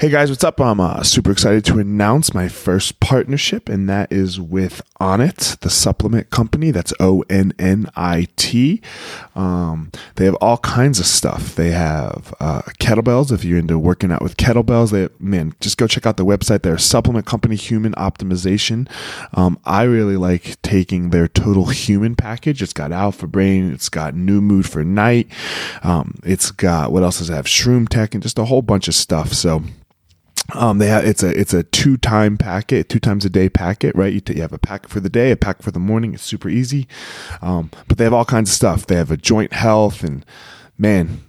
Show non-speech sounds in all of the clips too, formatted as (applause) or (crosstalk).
Hey guys, what's up? I'm uh, super excited to announce my first partnership, and that is with Onnit, the supplement company. That's O N N I T. Um, they have all kinds of stuff. They have uh, kettlebells. If you're into working out with kettlebells, they man, just go check out the website. They're a supplement company, Human Optimization. Um, I really like taking their Total Human package. It's got Alpha Brain. It's got New Mood for Night. Um, it's got what else does it have? Shroom Tech and just a whole bunch of stuff. So um, they have it's a it's a two time packet, two times a day packet, right? You, t- you have a packet for the day, a packet for the morning. It's super easy, um, but they have all kinds of stuff. They have a joint health, and man,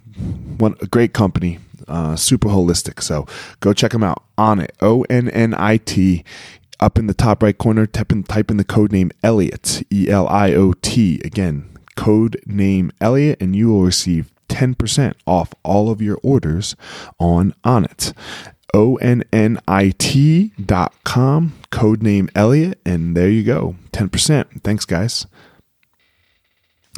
one a great company, uh, super holistic. So go check them out On Onnit O N N I T. Up in the top right corner, type in, type in the code name Elliot E L I O T again. Code name Elliot, and you will receive 10% off all of your orders on Onnit. O-N-N-I-T dot com, code name Elliot, and there you go. 10%. Thanks, guys.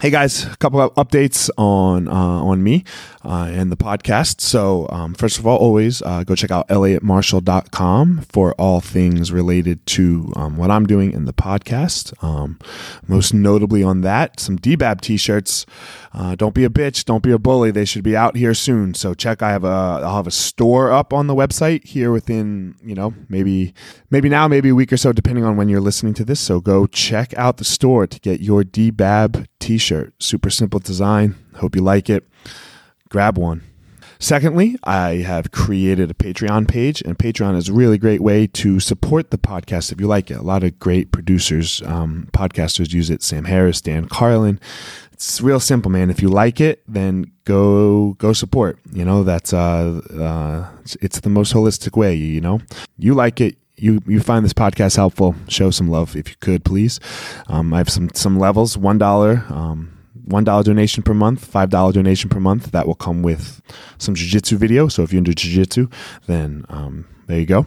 Hey guys, a couple of updates on uh, on me uh, and the podcast. So um, first of all, always uh, go check out elliottmarshall.com for all things related to um, what I'm doing in the podcast. Um, most notably on that, some DBAB t-shirts. Uh, don't be a bitch, don't be a bully. They should be out here soon. So check. I have a I'll have a store up on the website here within you know maybe maybe now maybe a week or so depending on when you're listening to this. So go check out the store to get your DBAB t-shirt. Super simple design. Hope you like it. Grab one. Secondly, I have created a Patreon page, and Patreon is a really great way to support the podcast if you like it. A lot of great producers, um, podcasters use it. Sam Harris, Dan Carlin. It's real simple, man. If you like it, then go go support. You know that's uh, uh it's, it's the most holistic way. You know, you like it, you you find this podcast helpful, show some love if you could, please. Um, I have some some levels. One dollar, um, one dollar donation per month, five dollar donation per month. That will come with some jujitsu video. So if you're into jujitsu, then um, there you go.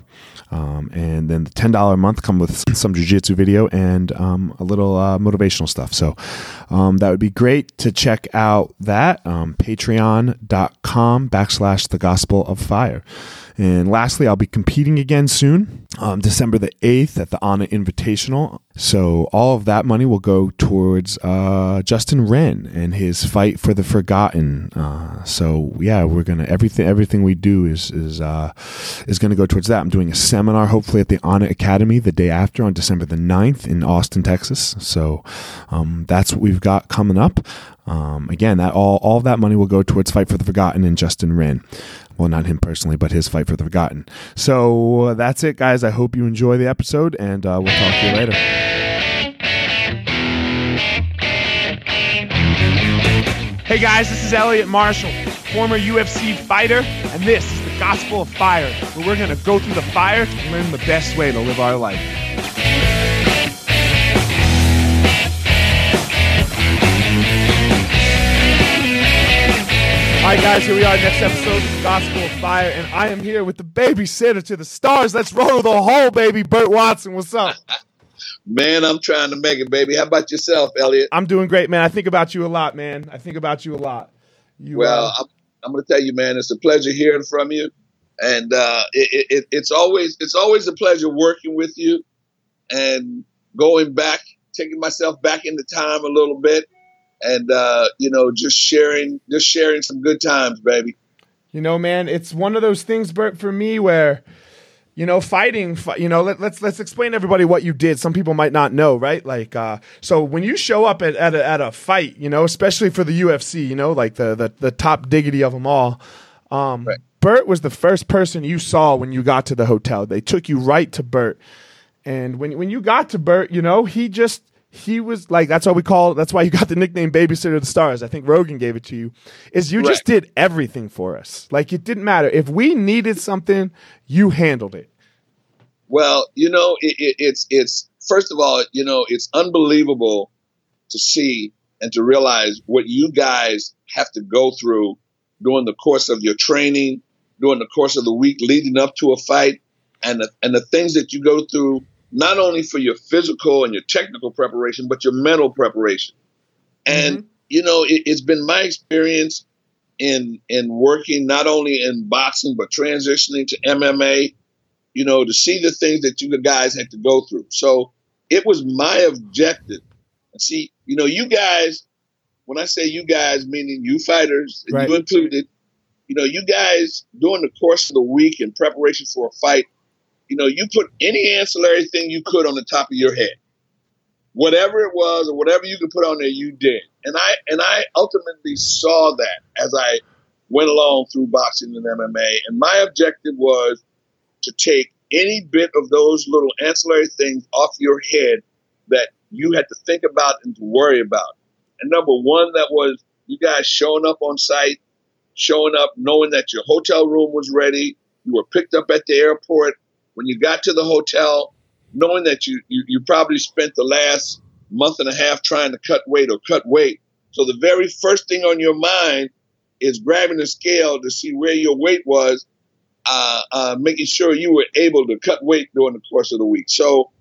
Um, and then the ten dollar a month come with some jujitsu video and um, a little uh, motivational stuff. So um, that would be great to check out that um, patreon.com backslash the gospel of fire. And lastly, I'll be competing again soon, um, December the 8th at the Onnit Invitational. So all of that money will go towards uh, Justin Wren and his fight for the forgotten. Uh, so yeah, we're gonna everything everything we do is is uh, is gonna go towards that. I'm doing a seminar hopefully at the Onnit Academy the day after on December the 9th in Austin, Texas. So um, that's what we've got coming up. Um, again, that all all that money will go towards Fight for the Forgotten and Justin Wren. Well, not him personally, but his fight for the forgotten. So that's it, guys. I hope you enjoy the episode, and uh, we'll talk to you later. Hey guys, this is Elliot Marshall, former UFC fighter, and this is the Gospel of Fire, where we're going to go through the fire and learn the best way to live our life. Right, guys, here we are, next episode of Gospel of Fire, and I am here with the babysitter to the stars. Let's roll the whole baby, Burt Watson. What's up? (laughs) Man, I'm trying to make it, baby. How about yourself, Elliot? I'm doing great, man. I think about you a lot, man. I think about you a lot. You, well, uh, I'm, I'm going to tell you, man, it's a pleasure hearing from you, and uh, it, it, it's always it's always a pleasure working with you, and going back, taking myself back into time a little bit and uh, you know, just sharing, just sharing some good times, baby. You know, man, it's one of those things, Burt, for me where, you know, fighting. You know, let, us let's, let's explain to everybody what you did. Some people might not know, right? Like, uh, so when you show up at at a, at a fight, you know, especially for the UFC, you know, like the the, the top diggity of them all. Um, right. Burt was the first person you saw when you got to the hotel. They took you right to Burt, and when when you got to Burt, you know, he just he was like that's why we call that's why you got the nickname babysitter of the stars. I think rogan gave it to you is you right. just did everything for us. Like it didn't matter. If we needed something you handled it. Well you know it, it, it's it's first of all you know it's unbelievable to see and to realize what you guys have to go through during the course of your training during the course of the week leading up to a fight and the, and the things that you go through not only for your physical and your technical preparation, but your mental preparation. And, mm-hmm. you know, it, has been my experience in in working not only in boxing but transitioning to MMA, you know, to see the things that you guys had to go through. So it was my objective. And see, you know, you guys, when I say you guys, meaning you fighters, Right. you included, you know, you guys during the course of the week in preparation for a fight, you know, you put any ancillary thing you could on the top of your head. Whatever it was or whatever you could put on there, you did. And I and I ultimately saw that as I went along through boxing and MMA. And my objective was to take any bit of those little ancillary things off your head that you had to think about and to worry about. And number one, that was you guys showing up on site, showing up knowing that your hotel room was ready. You were picked up at the airport. When you got to the hotel, knowing that you, you, you probably spent the last month and a half trying to cut weight or cut weight. So the very first thing on your mind is grabbing the scale to see where your weight was, uh, uh, making sure you were able to cut weight during the course of the week. So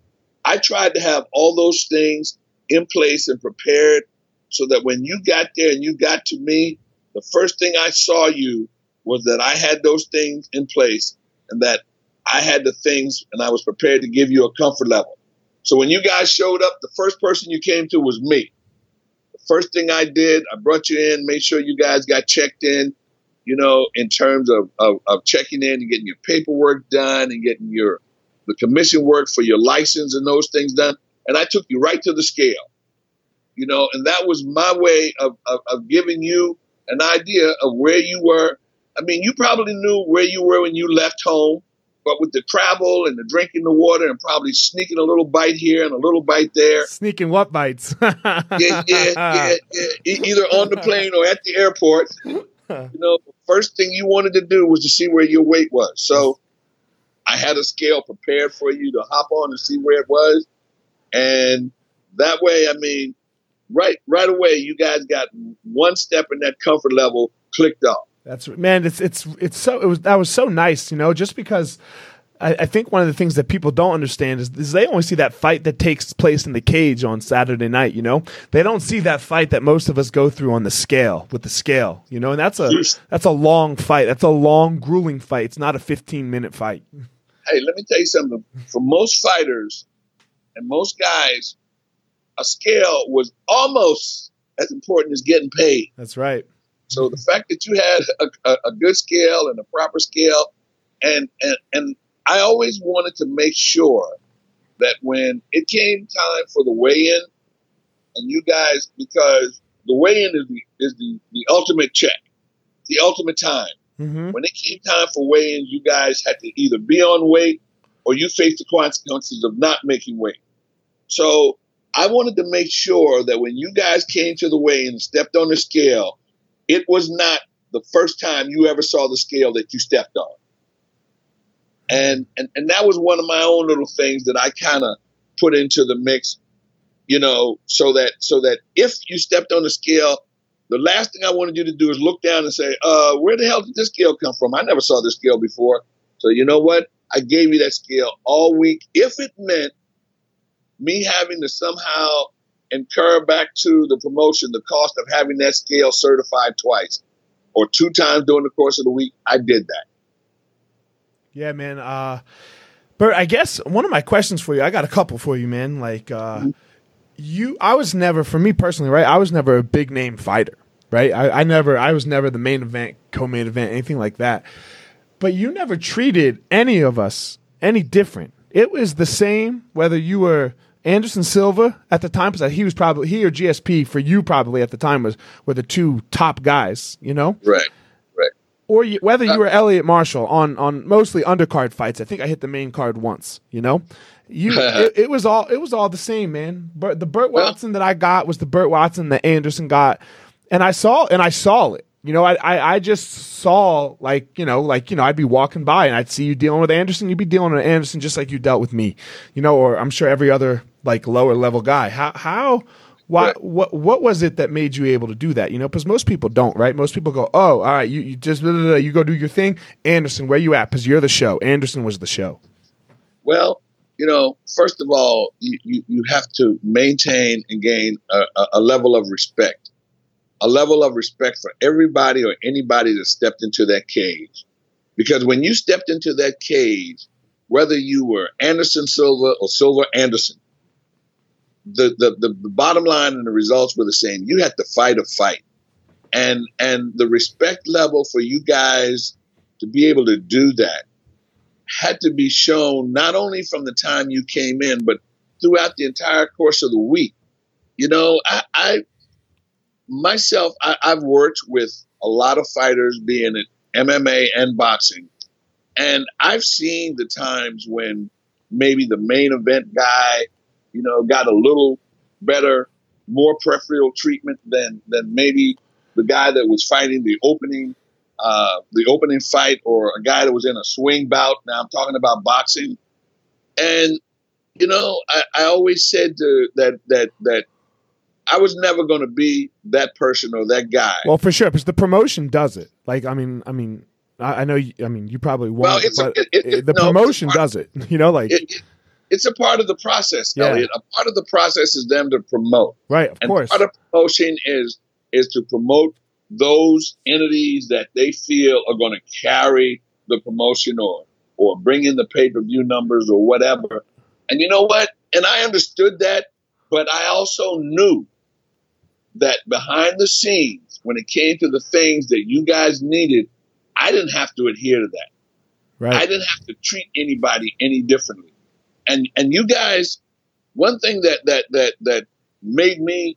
I tried to have all those things in place and prepared so that when you got there and you got to me, the first thing I saw you was that I had those things in place and that I had the things and I was prepared to give you a comfort level. So when you guys showed up, the first person you came to was me. The first thing I did, I brought you in, made sure you guys got checked in, you know, in terms of, of, of checking in and getting your paperwork done and getting your the commission work for your license and those things done. And I took you right to the scale. You know, and that was my way of, of, of giving you an idea of where you were. I mean, you probably knew where you were when you left home, but with the travel and the drinking the water and probably sneaking a little bite here and a little bite there, Sneaking what bites? (laughs) yeah, yeah, yeah, yeah. Either on the plane or at the airport. You know, first thing you wanted to do was to see where your weight was. So I had a scale prepared for you to hop on and see where it was, and that way, I mean, right, right away, you guys got one step in that comfort level clicked off. That's man. It's it's it's so it was that was so nice, you know. Just because I, I think one of the things that people don't understand is, is they only see that fight that takes place in the cage on Saturday night. You know, they don't see that fight that most of us go through on the scale with the scale. You know, and that's a Yes. that's a long fight. That's a long, grueling fight. It's not a fifteen minute fight. hey, let me tell you something. For most fighters and most guys, a scale was almost as important as getting paid. That's right. So the fact that you had a, a, a good scale and a proper scale, and, and and I always wanted to make sure that when it came time for the weigh-in, and you guys, because the weigh-in is the is the, the ultimate check, the ultimate time Mm-hmm. when it came time for weigh-in, you guys had to either be on weight or you faced the consequences of not making weight. So I wanted to make sure that when you guys came to the weigh-in and stepped on the scale, it was not the first time you ever saw the scale that you stepped on. And and, and that was one of my own little things that I kind of put into the mix, you know, so that so that if you stepped on the scale, the last thing I wanted you to do is look down and say, uh, where the hell did this scale come from? I never saw this scale before. So you know what? I gave you that scale all week. If it meant me having to somehow incur back to the promotion the cost of having that scale certified twice or two times during the course of the week, I did that. Yeah, man. Uh, Burt, I guess one of my questions for you, I got a couple for you, man. Like, uh, you, I was never, for me personally, right? I was never a big name fighter, right? I, I never, I was never the main event, co-main event, anything like that. But you never treated any of us any different. It was the same whether you were Anderson Silva at the time, because he was probably he or GSP for you probably at the time was were the two top guys, you know Right. Right. or you, whether you uh, were Elliot Marshall on on mostly undercard fights. I think I hit the main card once. You know, you (laughs) it, it was all it was all the same, man. But the Burt Well- Watson that I got was the Burt Watson that Anderson got, and I saw and I saw it. You know, I, I I just saw like you know like you know I'd be walking by and I'd see you dealing with Anderson. You'd be dealing with Anderson just like you dealt with me. You know, or I'm sure every other like lower level guy. How how why, Right. what what was it that made you able to do that? You know, because most people don't, right? Most people go, "Oh, all right, you, you just blah, blah, blah, you go do your thing." Anderson, where you at? Because you're the show. Anderson was the show. Well, you know, first of all, you, you, you have to maintain and gain a, a level of respect a level of respect for everybody or anybody that stepped into that cage. Because when you stepped into that cage, whether you were Anderson Silva or Silva Anderson, the, the, the, the bottom line and the results were the same. You had to fight a fight. And and the respect level for you guys to be able to do that had to be shown not only from the time you came in, but throughout the entire course of the week. You know, I, I myself, I, I've worked with a lot of fighters, being in MMA and boxing, and I've seen the times when maybe the main event guy, you know, got a little better, more preferential treatment than than maybe the guy that was fighting the opening uh, the opening fight or a guy that was in a swing bout. Now I'm talking about boxing, and you know, I, I always said to, that that that I was never going to be that person or that guy. Well, for sure, because the promotion does it. Like, I mean, I mean, I, I know. You, I mean, you probably won't. Well, it's a, it, it, the no, promotion does it. (laughs) You know, like it's a part of the process, yeah. Elliot. A part of the process is them to promote. Right, of and course. Part of promotion is is to promote those entities that they feel are going to carry the promotion or or bring in the pay per view numbers or whatever. And you know what? And I understood that, but I also knew that behind the scenes, when it came to the things that you guys needed, I didn't have to adhere to that. Right. I didn't have to treat anybody any differently. And and you guys, one thing that that that that made me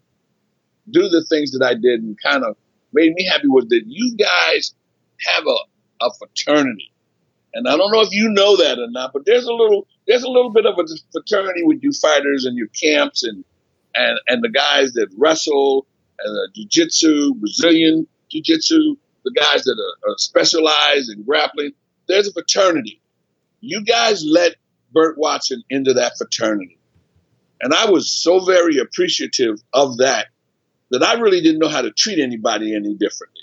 do the things that I did and kind of made me happy was that you guys have a, a fraternity. And I don't know if you know that or not, but there's a little there's a little bit of a fraternity with you fighters and your camps and and and the guys that wrestle and the jiu-jitsu, Brazilian jiu-jitsu, the guys that are, are specialized in grappling. There's a fraternity. You guys let Burt Watson into that fraternity. And I was so very appreciative of that that I really didn't know how to treat anybody any differently.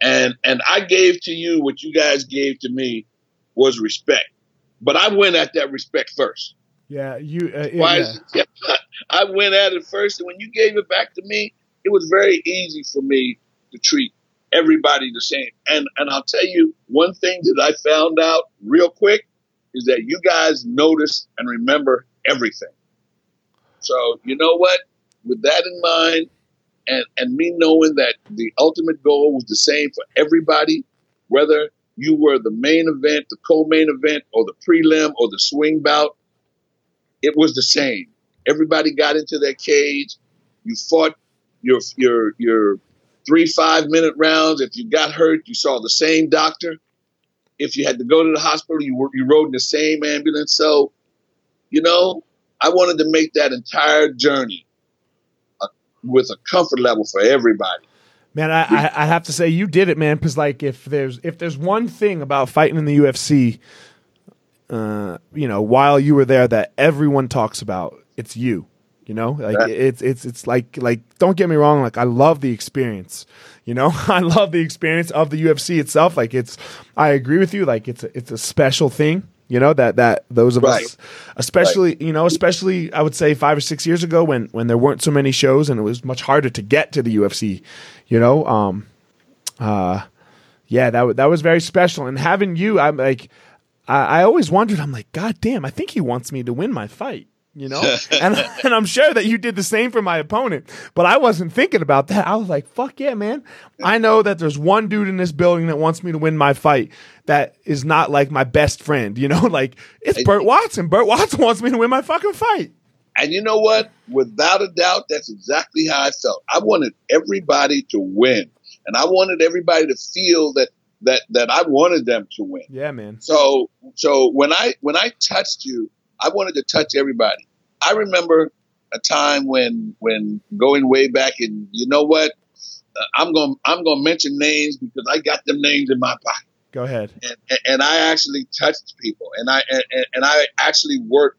And and I gave to you what you guys gave to me was respect. But I went at that respect first. Yeah, you. Uh, yeah. yeah. (laughs) I went at it first, and when you gave it back to me, it was very easy for me to treat everybody the same. And and I'll tell you one thing that I found out real quick is that you guys notice and remember everything. So you know what? With that in mind, and and me knowing that the ultimate goal was the same for everybody, whether you were the main event, the co-main event, or the prelim, or the swing bout, it was the same. Everybody got into their cage. You fought your your your three five minute rounds. If you got hurt, you saw the same doctor. If you had to go to the hospital, you were, you rode in the same ambulance. So, you know, I wanted to make that entire journey uh, with a comfort level for everybody. Man, I, I, I have to say you did it, man. Because like, if there's if there's one thing about fighting in the UFC, uh, you know, while you were there, that everyone talks about, it's you. You know, like yeah. it's it's it's like like don't get me wrong, like I love the experience. You know, (laughs) I love the experience of the UFC itself. Like it's, I agree with you. Like it's a, it's a special thing you know that that those of right. us especially right. you know especially i would say five or six years ago when when there weren't so many shows and it was much harder to get to the ufc you know um uh yeah that, was that was very special and having you i'm like I, I always wondered i'm like god damn i think he wants me to win my fight you know? (laughs) and, and I'm sure that you did the same for my opponent, but I wasn't thinking about that. I was like, fuck yeah, man. I know that there's one dude in this building that wants me to win my fight that is not like my best friend, you know? (laughs) Like, it's Burt Watson. Burt Watson wants me to win my fucking fight. And you know what? Without a doubt, that's exactly how I felt. I wanted everybody to win. And I wanted everybody to feel that that that I wanted them to win. Yeah, man. So so when I when I touched you, I wanted to touch everybody. I remember a time when when going way back, and you know what? Uh, I'm gonna I'm going to mention names because I got them names in my pocket. Go ahead. And, and I actually touched people, and I and, and I actually worked.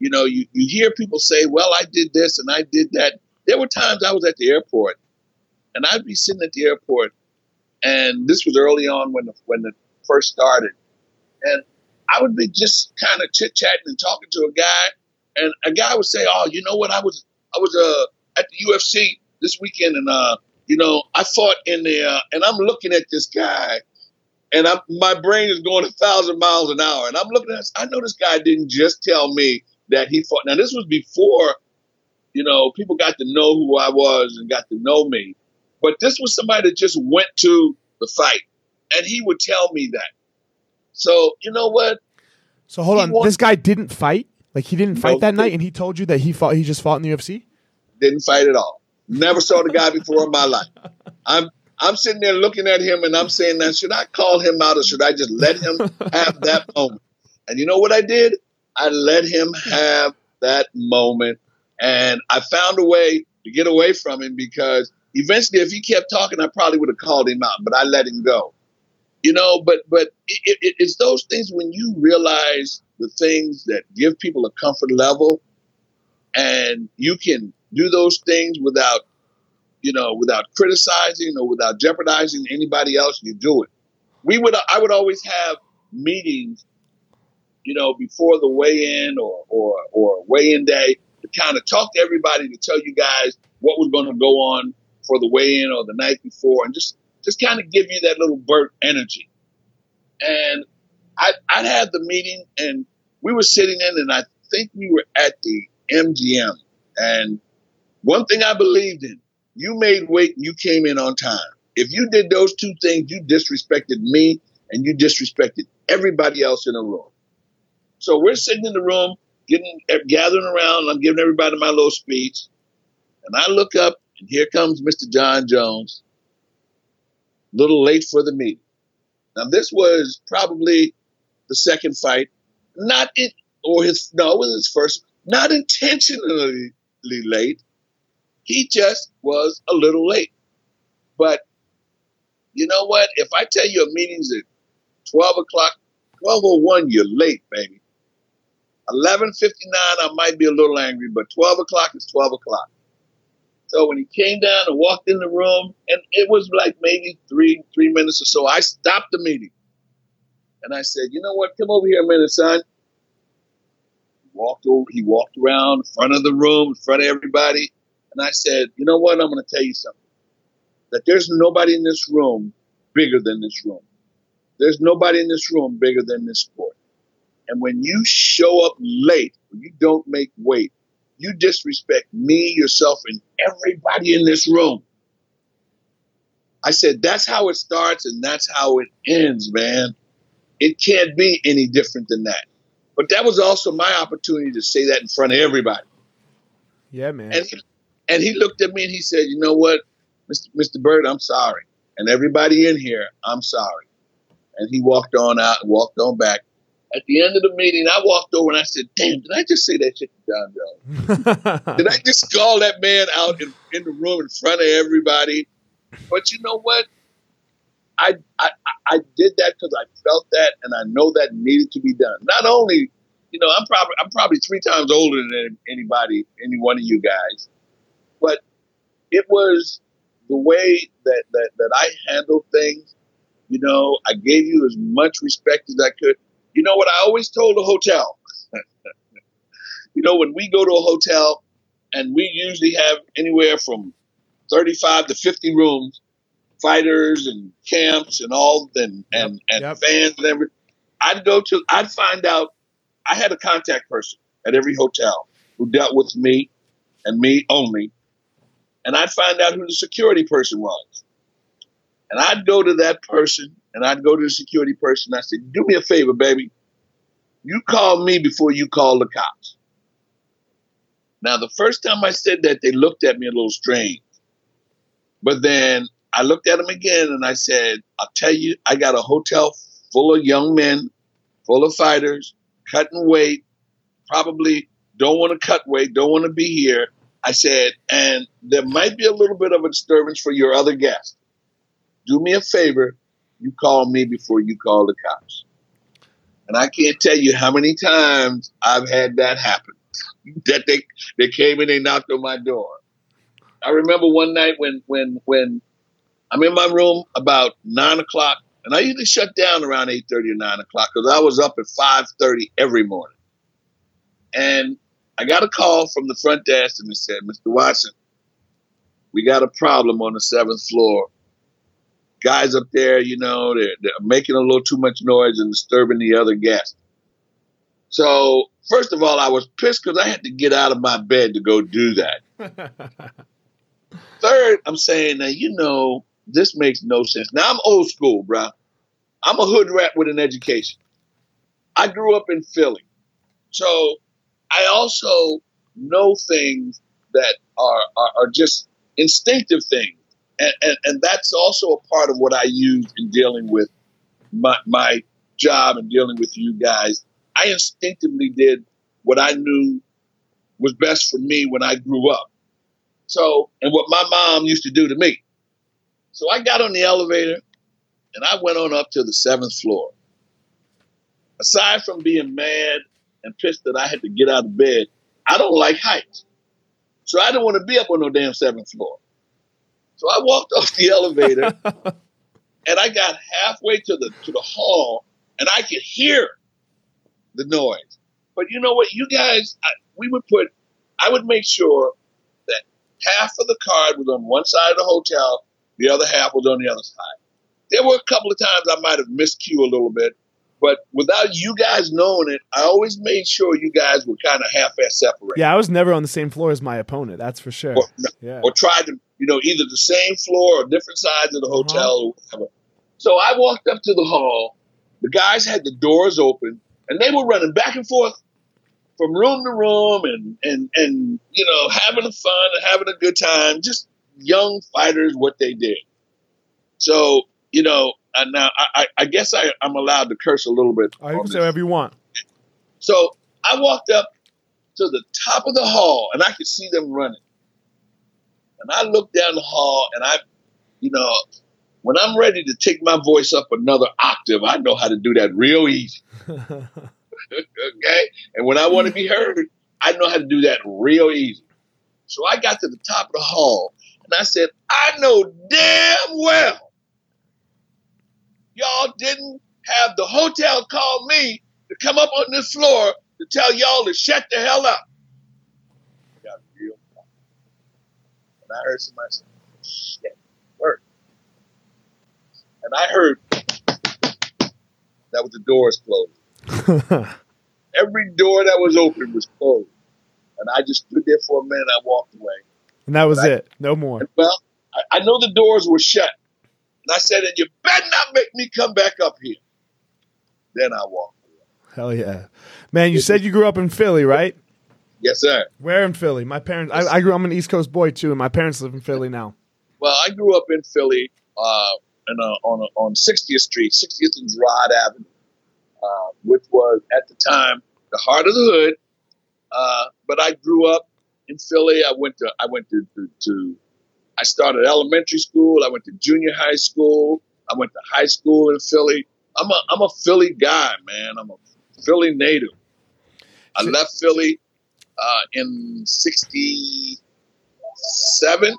You know, you, you hear people say, "Well, I did this and I did that." There were times I was at the airport, and I'd be sitting at the airport, and this was early on when the, when it first started, and I would be just kind of chit chatting and talking to a guy, and a guy would say, "Oh, you know what? I was I was uh, at the UFC this weekend, and uh, you know, I fought in there, and I'm looking at this guy, and I'm, my brain is going a thousand miles an hour, and I'm looking at. This, I know this guy didn't just tell me that he fought. Now this was before, you know, people got to know who I was and got to know me, but this was somebody that just went to the fight, and he would tell me that. So you know what? So hold he on, this guy didn't fight. Like he didn't fight no, that night, and he told you that he fought. He just fought in the UFC. Didn't fight at all. Never saw the guy before in my life. I'm I'm sitting there looking at him, and I'm saying, "Now, should I call him out, or should I just let him have that (laughs) moment?" And you know what I did? I let him have that moment, and I found a way to get away from him because eventually, if he kept talking, I probably would have called him out, but I let him go. You know, but but it, it, it's those things when you realize the things that give people a comfort level, and you can do those things without, you know, without criticizing or without jeopardizing anybody else. You do it. We would, I would always have meetings, you know, before the weigh-in or or or weigh-in day to kind of talk to everybody to tell you guys what was going to go on for the weigh-in or the night before, and just just kind of give you that little Burt energy. And I I had the meeting, and we were sitting in, and I think we were at the MGM, and one thing I believed in, you made weight and you came in on time. If you did those two things, you disrespected me and you disrespected everybody else in the room. So we're sitting in the room, getting gathering around. I'm giving everybody my little speech, and I look up, here comes Mr. Jon Jones, a little late for the meeting. Now this was probably the second fight, not in, or his no, it was his first, not intentionally late, he just was a little late. But you know what? If I tell you a meeting's at 12 o'clock, 12.01, you're late, baby. 11.59, I might be a little angry, but 12 o'clock is 12 o'clock. So when he came down and walked in the room, and it was like maybe three three minutes or so, I stopped the meeting. And I said, you know what? Come over here a minute, son. He walked over, he walked around in front of the room, in front of everybody. And I said, you know what? I'm going to tell you something. That there's nobody in this room bigger than this room. There's nobody in this room bigger than this sport. And when you show up late, when you don't make weight, you disrespect me, yourself, and everybody in this room. I said, that's how it starts and that's how it ends, man. It can't be any different than that. But that was also my opportunity to say that in front of everybody. Yeah, man. And he, and he looked at me and he said, "You know what, Mr. Mr. Burt, I'm sorry, and everybody in here, I'm sorry." And he walked on out and walked on back. At the end of the meeting, I walked over and I said, "Damn, did I just say that shit to Jon Jones? (laughs) did I just call that man out in, in the room in front of everybody?" But you know what? I I, I did that because I felt that, and I know that needed to be done. Not only, you know, I'm probably I'm probably three times older than anybody, any one of you guys, but it was the way that, that, that I handled things. You know, I gave you as much respect as I could. You know what I always told a hotel? (laughs) you know, when we go to a hotel and we usually have anywhere from 35 to 50 rooms, fighters and camps and all and and, and yep. fans and everything. I'd go to I'd find out I had a contact person at every hotel who dealt with me and me only and I'd find out who the security person was. And I'd go to that person and I'd go to the security person. I said, Do me a favor, baby. You call me before you call the cops. Now, the first time I said that, they looked at me a little strange. But then I looked at them again and I said, I'll tell you, I got a hotel full of young men, full of fighters, cutting weight, probably don't want to cut weight, don't want to be here. I said, and there might be a little bit of a disturbance for your other guests. Do me a favor, you call me before you call the cops. And I can't tell you how many times I've had that happen. (laughs) that they they came and they knocked on my door. I remember one night when when when I'm in my room about nine o'clock, and I usually shut down around eight thirty or nine o'clock because I was up at five thirty every morning. And I got a call from the front desk and they said, Mr. Watson, we got a problem on the seventh floor. Guys up there, you know, they're, they're making a little too much noise and disturbing the other guests. So, first of all, I was pissed because I had to get out of my bed to go do that. (laughs) Third, I'm saying, now, you know, this makes no sense. Now, I'm old school, bro. I'm a hood rat with an education. I grew up in Philly. So I also know things that are, are, are just instinctive things. And, and, and, that's also a part of what I use in dealing with my, my job and dealing with you guys. I instinctively did what I knew was best for me when I grew up. So, and what my mom used to do to me. So I got on the elevator and I went on up to the seventh floor. Aside from being mad and pissed that I had to get out of bed, I don't like heights. So I didn't want to be up on no damn seventh floor. So I walked off the elevator (laughs) and I got halfway to the to the hall and I could hear the noise. But you know what? You guys, I, we would put, I would make sure that half of the card was on one side of the hotel, the other half was on the other side. There were a couple of times I might have miscue a little bit, but without you guys knowing it, I always made sure you guys were kind of half-ass separated. Yeah, I was never on the same floor as my opponent. That's for sure. Or, yeah. or tried to, you know, either the same floor or different sides of the hotel uh-huh. or whatever. So I walked up to the hall. The guys had the doors open, and they were running back and forth from room to room, and and and you know, having a fun and having a good time. Just young fighters, what they did. So you know, and now I, I guess I, am allowed to curse a little bit. I oh, can say whatever you want. So I walked up to the top of the hall and I could see them running. And I look down the hall and I, you know, when I'm ready to take my voice up another octave, I know how to do that real easy. (laughs) okay? And when I want to be heard, I know how to do that real easy. So I got to the top of the hall and I said, I know damn well y'all didn't have the hotel call me to come up on this floor to tell y'all to shut the hell up. Got real And I heard somebody say, shit, work. And I heard that was the doors closed. (laughs) Every door that was open was closed. And I just stood there for a minute. I walked away. And that was and it. I, no more. Well, I, I know the doors were shut. And I said, and you better not make me come back up here. Then I walked. away. Hell yeah. Man, you said you grew up in Philly, right? Yes, sir. Where in Philly? My parents, I, I, grew up, I'm an East Coast boy too, and my parents live in Philly now. Well, I grew up in Philly uh, in a, on, a, on 60th Street, 60th and Girard Avenue, uh, which was at the time the heart of the hood. Uh, but I grew up in Philly. I went to I went to, to, to I started elementary school. I went to junior high school. I went to high school in Philly. I'm a I'm a Philly guy, man. I'm a Philly native. I left Philly uh, in '67,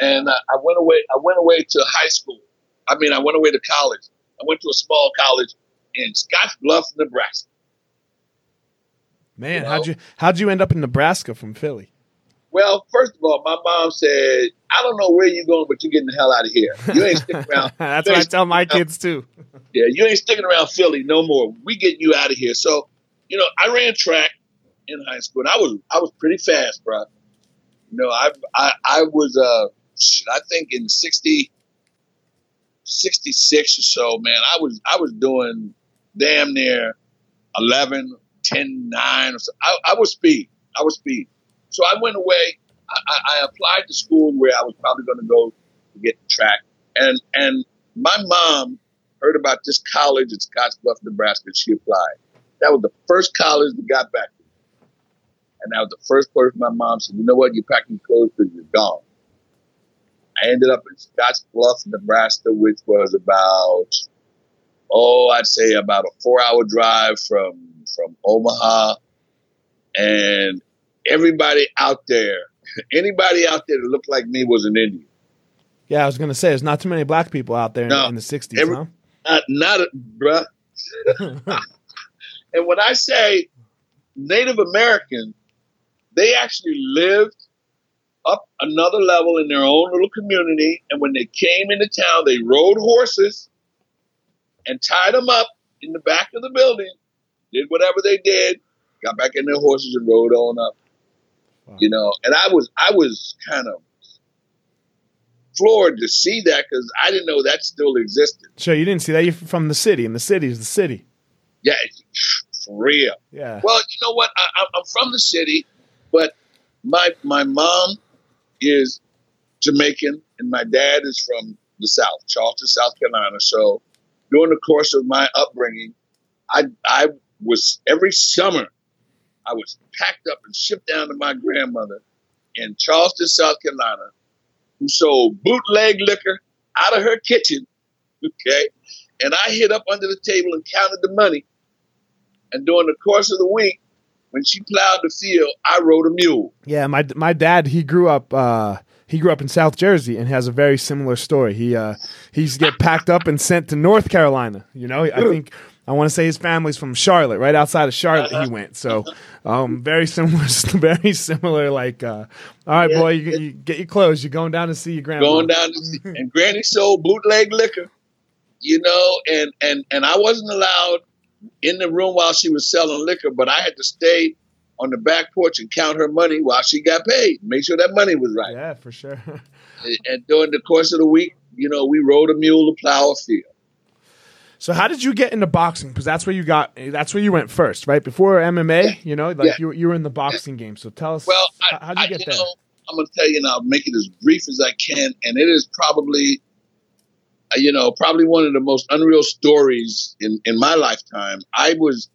and I, I went away. I went away to high school. I mean, I went away to college. I went to a small college in Scottsbluff, Nebraska. Man, you know? how'd you how'd you end up in Nebraska from Philly? Well, first of all, my mom said, I don't know where you're going, but you're getting the hell out of here. You ain't sticking (laughs) around. That's what I tell my kids too. yeah, you ain't sticking around Philly no more. We getting you out of here. So, you know, I ran track in high school and I was I was pretty fast, bro. You know, I I, I was uh I think in 60 66 or so, man, I was I was doing damn near 11, 10, 9 or so. I, I was speed. I was speed. So I went away. I, I applied to school where I was probably going to go to get the track. And, and my mom heard about this college in Scottsbluff, Nebraska. She applied. That was the first college that got back. And that was the first person my mom said, you know what, you're packing clothes because you're gone. I ended up in Scottsbluff, Nebraska, which was about, oh, I'd say about a four hour drive from, from Omaha. And everybody out there, (laughs) anybody out there that looked like me was an Indian. Yeah, I was gonna say there's not too many black people out there no, in, the '60s, every, huh? Not, not a, bruh. (laughs) (laughs) and when I say Native American, they actually lived up another level in their own little community. And when they came into town, they rode horses and tied them up in the back of the building, did whatever they did, got back in their horses and rode on up. Wow. You know, and I was I was kind of floored to see that because I didn't know that still existed. Sure, you didn't see that. You're from the city, and the city is the city. Yeah, for real. Yeah. Well, you know what? I, I'm from the city, but my my mom is Jamaican, and my dad is from the South, Charleston, South Carolina. So during the course of my upbringing, I I was every summer I was packed up and shipped down to my grandmother in Charleston, South Carolina, who sold bootleg liquor out of her kitchen. (laughs) Okay. And I hid up under the table and counted the money. And during the course of the week, when she plowed the field, I rode a mule. Yeah, my my dad he grew up uh, he grew up in South Jersey and has a very similar story. He uh, he's get packed up and sent to North Carolina. You know, I think I want to say his family's from Charlotte, right outside of Charlotte. He went so um, very similar, (laughs) very similar. Like, uh, all right, yeah. boy, you, you, get your clothes. You're going down to see your grandma. Going down to see, and Granny sold bootleg liquor, you know, and and and I wasn't allowed in the room while she was selling liquor, but I had to stay on the back porch and count her money while she got paid. Make sure that money was right. Yeah, for sure. (laughs) and, during the course of the week, you know, we rode a mule to plow a field. So how did you get into boxing? Because that's where you got. That's where you went first, right? Before MMA, yeah. you know, like yeah. you, you were in the boxing game. So tell us. Well, how did you get you there? Know, I'm going to tell you, and I'll make it as brief as I can. And it is probably, you know, probably one of the most unreal stories in in my lifetime. I was,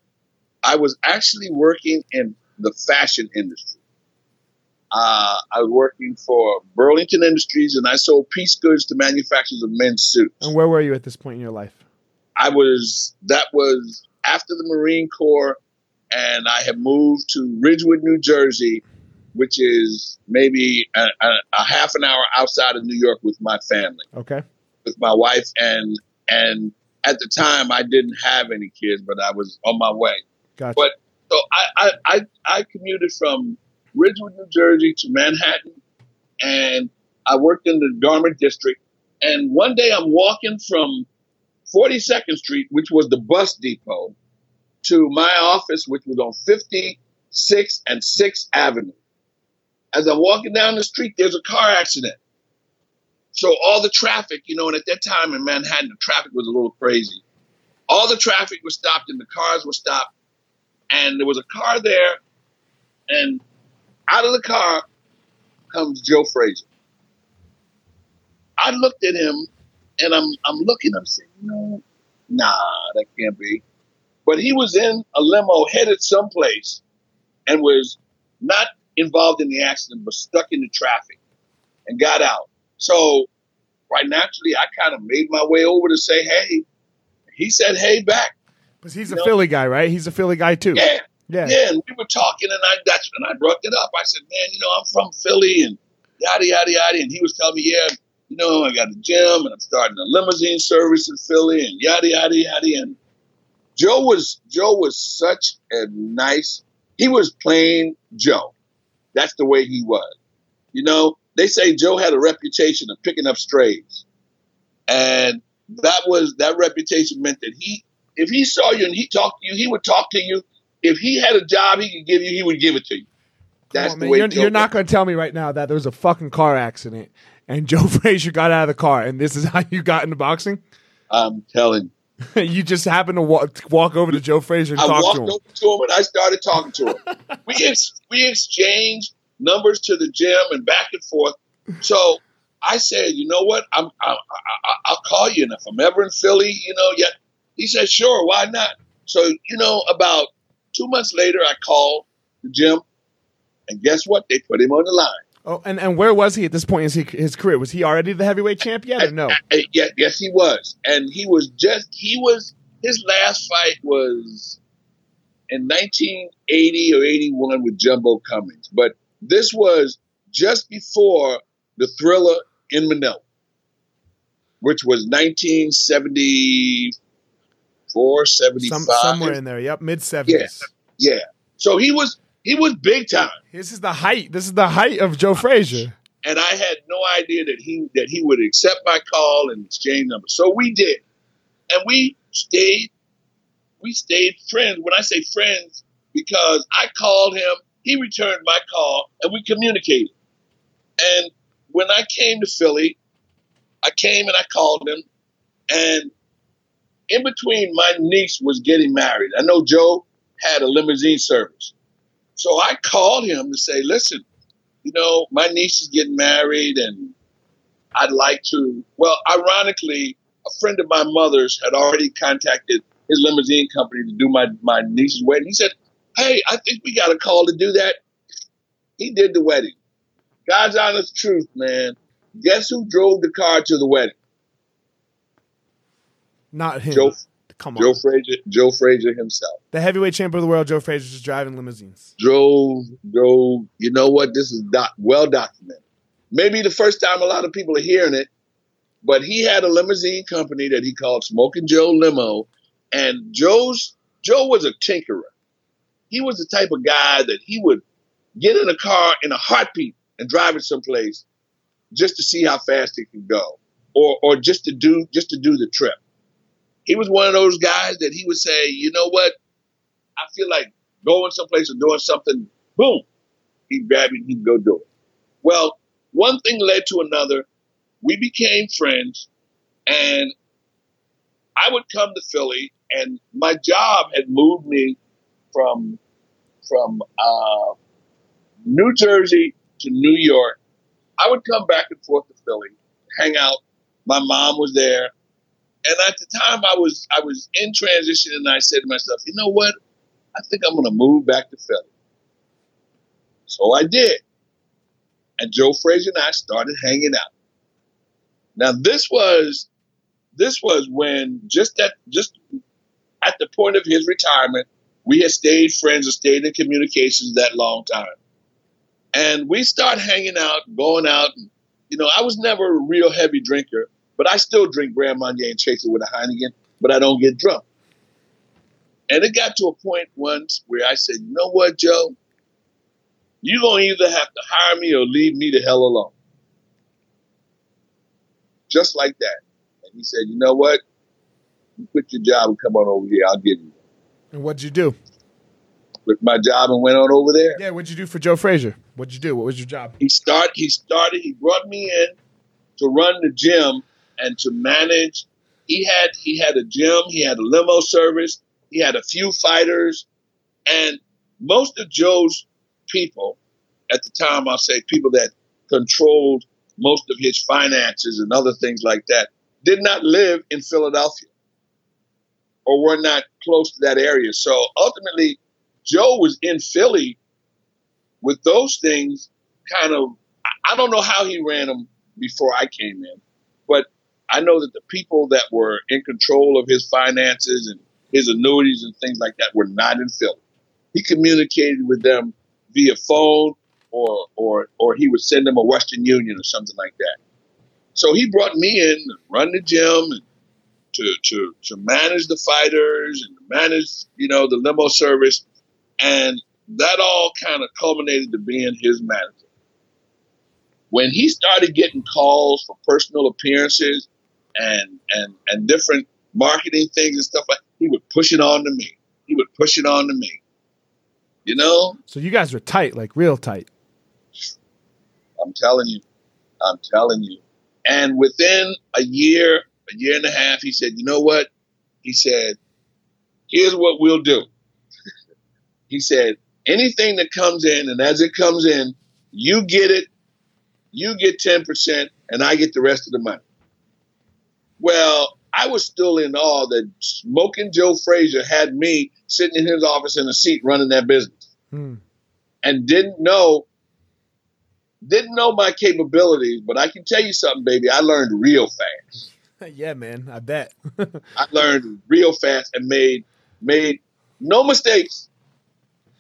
I was actually working in the fashion industry. Uh, I was working for Burlington Industries, and I sold piece goods to manufacturers of men's suits. And where were you at this point in your life? I was that was after the Marine Corps, and I had moved to Ridgewood, New Jersey, which is maybe a, a, a half an hour outside of New York with my family. Okay, with my wife and and at the time I didn't have any kids, but I was on my way. Gotcha. But so I, I, I, I commuted from Ridgewood, New Jersey to Manhattan, and I worked in the garment district. And one day I'm walking from 42nd Street, which was the bus depot, to my office, which was on 56th and 6th Avenue. As I'm walking down the street, there's a car accident. So all the traffic, you know, and at that time in Manhattan, the traffic was a little crazy. All the traffic was stopped and the cars were stopped. And there was a car there, and out of the car comes Joe Frazier. I looked at him and I'm I'm looking, I'm saying, no, nah, that can't be. But he was in a limo headed someplace and was not involved in the accident, but stuck in the traffic and got out. So right naturally I kind of made my way over to say, hey. He said hey back. Because he's a know? Philly guy, right? He's a Philly guy too. Yeah. Yeah. Yeah. And we were talking and I that's and I brought it up. I said, Man, you know, I'm from Philly and yada yada yada. And he was telling me, Yeah, you know, I got a gym and I'm starting a limousine service in Philly and yada yada yada. And Joe was Joe was such a nice. He was plain Joe. That's the way he was. You know, they say Joe had a reputation of picking up strays, and that was that reputation meant that he, if he saw you and he talked to you, he would talk to you. If he had a job he could give you, he would give it to you. That's on, the way. You're, you're not going to tell me right now that there was a fucking car accident and (laughs) Joe Frazier got out of the car, and this is how you got into boxing? I'm telling you. (laughs) you just happened to walk, walk over to Joe Frazier and I talk to him. I walked over to him and I started talking to him. we ex- we exchanged numbers to the gym and back and forth. So I said, you know what? I'm, I, will call you, and if I'm ever in Philly, you know, yeah. He said, sure, why not? So you know, about two months later, I called the gym, and guess what? They put him on the line. Oh, and, and where was he at this point in his career? Was he already the heavyweight champ yet, or no? I, I, yeah, yes, he was, and he was just he was his last fight was in 1980 or 81 with Jumbo Cummings, but this was just before the Thrilla in Manila, which was 1974, 75, Some, somewhere in there. Yep, mid 70s. Yeah, yeah. So he was he was big time. This is the height. This is the height of Joe Frazier. and I had no idea that he that he would accept my call and exchange numbers. So we did, and we stayed. We stayed friends. When I say friends, because I called him, he returned my call, and we communicated. And when I came to Philly, I came and I called him, and in between, my niece was getting married. I know Joe had a limousine service, so I called him to say, "Listen, you know, my niece is getting married and I'd like to. Well, ironically, a friend of my mother's had already contacted his limousine company to do my, my niece's wedding. He said, Hey, I think we got a call to do that. He did the wedding. God's honest truth, man. Guess who drove the car to the wedding? Not him. Joe, Come on. Joe Frazier, Joe Frazier himself. The heavyweight champion of the world, Joe Frazier, just driving limousines. Drove, drove. You know what? This is doc- well documented. Maybe the first time a lot of people are hearing it, but he had a limousine company that he called Smoking Joe Limo, and Joe's Joe was a tinkerer. He was the type of guy that he would get in a car in a heartbeat and drive it someplace just to see how fast it could go, or or just to do just to do the trip he was one of those guys that he would say, you know what? I feel like going someplace or doing something. Boom, he'd grab it, he'd go do it. Well, one thing led to another. We became friends, and I would come to Philly, and my job had moved me from from uh, New Jersey to New York. I would come back and forth to Philly, hang out. My mom was there and at the time I was I was in transition and I said to myself, you know what? I think I'm gonna move back to Philly. So I did. And Joe Frazier and I started hanging out. Now this was this was when just at just at the point of his retirement, we had stayed friends and stayed in communications that long time. And we start hanging out, going out. And, you know, I was never a real heavy drinker, but I still drink Grand Marnier and chase it with a Heineken, but I don't get drunk. And it got to a point once where I said, you know what, Joe? You're going to either have to hire me or leave me the hell alone. Just like that. And he said, you know what? You quit your job and come on over here. I'll give you. And what'd you do? Quit my job and went on over there. Yeah, what'd you do for Joe Frazier? What'd you do? What was your job? He start. He started. He brought me in to run the gym and to manage. He had he had a gym, he had a limo service, he had a few fighters, and most of Joe's people at the time, I'll say people that controlled most of his finances and other things like that, did not live in Philadelphia or we're not close to that area. So ultimately, Joe was in Philly with those things kind of, I don't know how he ran them before I came in, but I know that the people that were in control of his finances and his annuities and things like that were not in Philly. He communicated with them via phone or or or he would send them a Western Union or something like that. So he brought me in run the gym and to to to manage the fighters and manage, you know, the limo service. And that all kind of culminated to being his manager. When he started getting calls for personal appearances, and and and different marketing things and stuff like he would push it on to me. He would push it on to me. You know? So you guys were tight, like real tight. I'm telling you. I'm telling you. And within a year, a year and a half, he said, you know what? He said, here's what we'll do. (laughs) he said, anything that comes in, and as it comes in, you get it, you get 10%, and I get the rest of the money. Well, I was still in awe that Smoking Joe Frazier had me sitting in his office in a seat running that business, hmm. and didn't know didn't know my capabilities. But I can tell you something, baby. I learned real fast. (laughs) yeah, man. I bet. (laughs) I learned real fast and made made no mistakes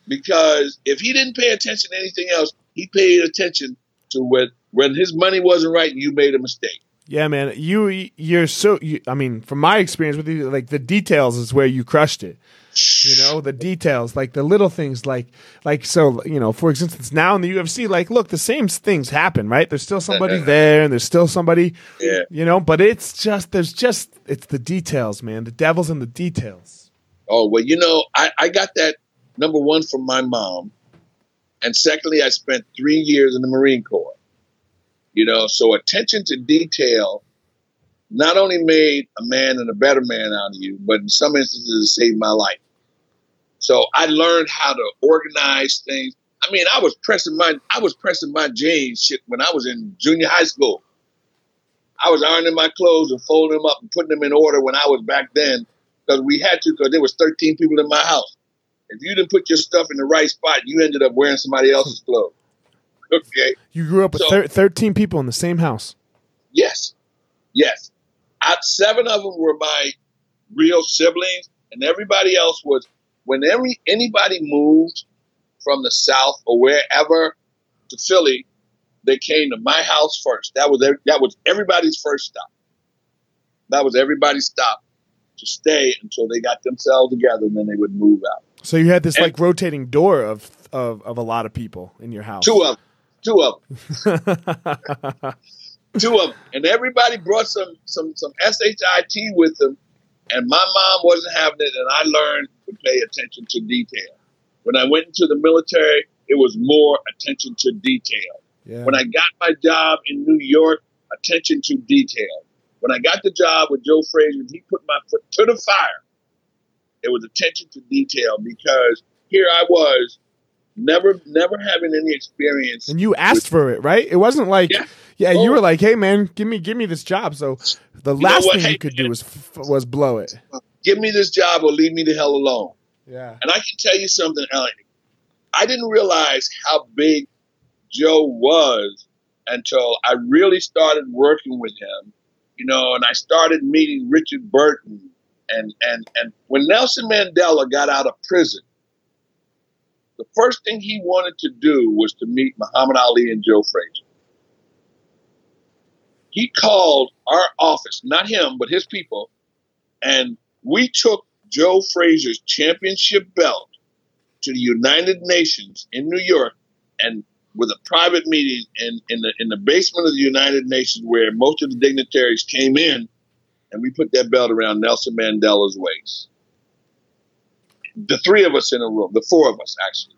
because if he didn't pay attention to anything else, he paid attention to what when his money wasn't right, you made a mistake. Yeah, man. You you're so. You, I mean, from my experience with you, like the details is where you crushed it. You know the details, like the little things, like like so. You know, for instance, now in the UFC, like look, the same things happen, right? There's still somebody there, and there's still somebody. Yeah. You know, but it's just there's just it's the details, man. The devil's in the details. Oh well, you know, I, I got that number one from my mom, and secondly, I spent three years in the Marine Corps. You know, so attention to detail not only made a man and a better man out of you, but in some instances it saved my life. So I learned how to organize things. I mean, I was pressing my I was pressing my jeans shit when I was in junior high school. I was ironing my clothes and folding them up and putting them in order when I was back then because we had to because there was 13 people in my house. If you didn't put your stuff in the right spot, you ended up wearing somebody else's hmm. clothes. (laughs) Okay. You grew up with So- thir- 13 people in the same house. Yes, yes. I, seven of them were my real siblings, and everybody else was. Whenever anybody moved from the south or wherever to Philly, they came to my house first. That was that was everybody's first stop. That was everybody's stop to stay until they got themselves together, and then they would move out. So you had this And- like rotating door of of of a lot of people in your house. Two of them, two of them. (laughs) two of them, and everybody brought some some some shit with them, and my mom wasn't having it, and I learned to pay attention to detail. When I went into the military, it was more attention to detail. yeah. When I got my job in New York, attention to detail. When I got the job with Joe Frazier, he put my foot to the fire. It was attention to detail because here I was, never never having any experience. and you asked for it, right? It wasn't like yeah, Yeah. you Oh. were like, "Hey man, give me give me this job." So the know last thing Hey, you could do was f- was blow it. Give me this job or leave me the hell alone. Yeah. And I can tell you something. I didn't realize how big Joe was until I really started working with him, you know, and I started meeting Richard Burton. And, and, and when Nelson Mandela got out of prison, the first thing he wanted to do was to meet Muhammad Ali and Joe Frazier. He called our office, not him, but his people, and we took Joe Frazier's championship belt to the United Nations in New York and with a private meeting in, in the in the basement of the United Nations where most of the dignitaries came in and we put that belt around Nelson Mandela's waist. The three of us in a room, the four of us actually,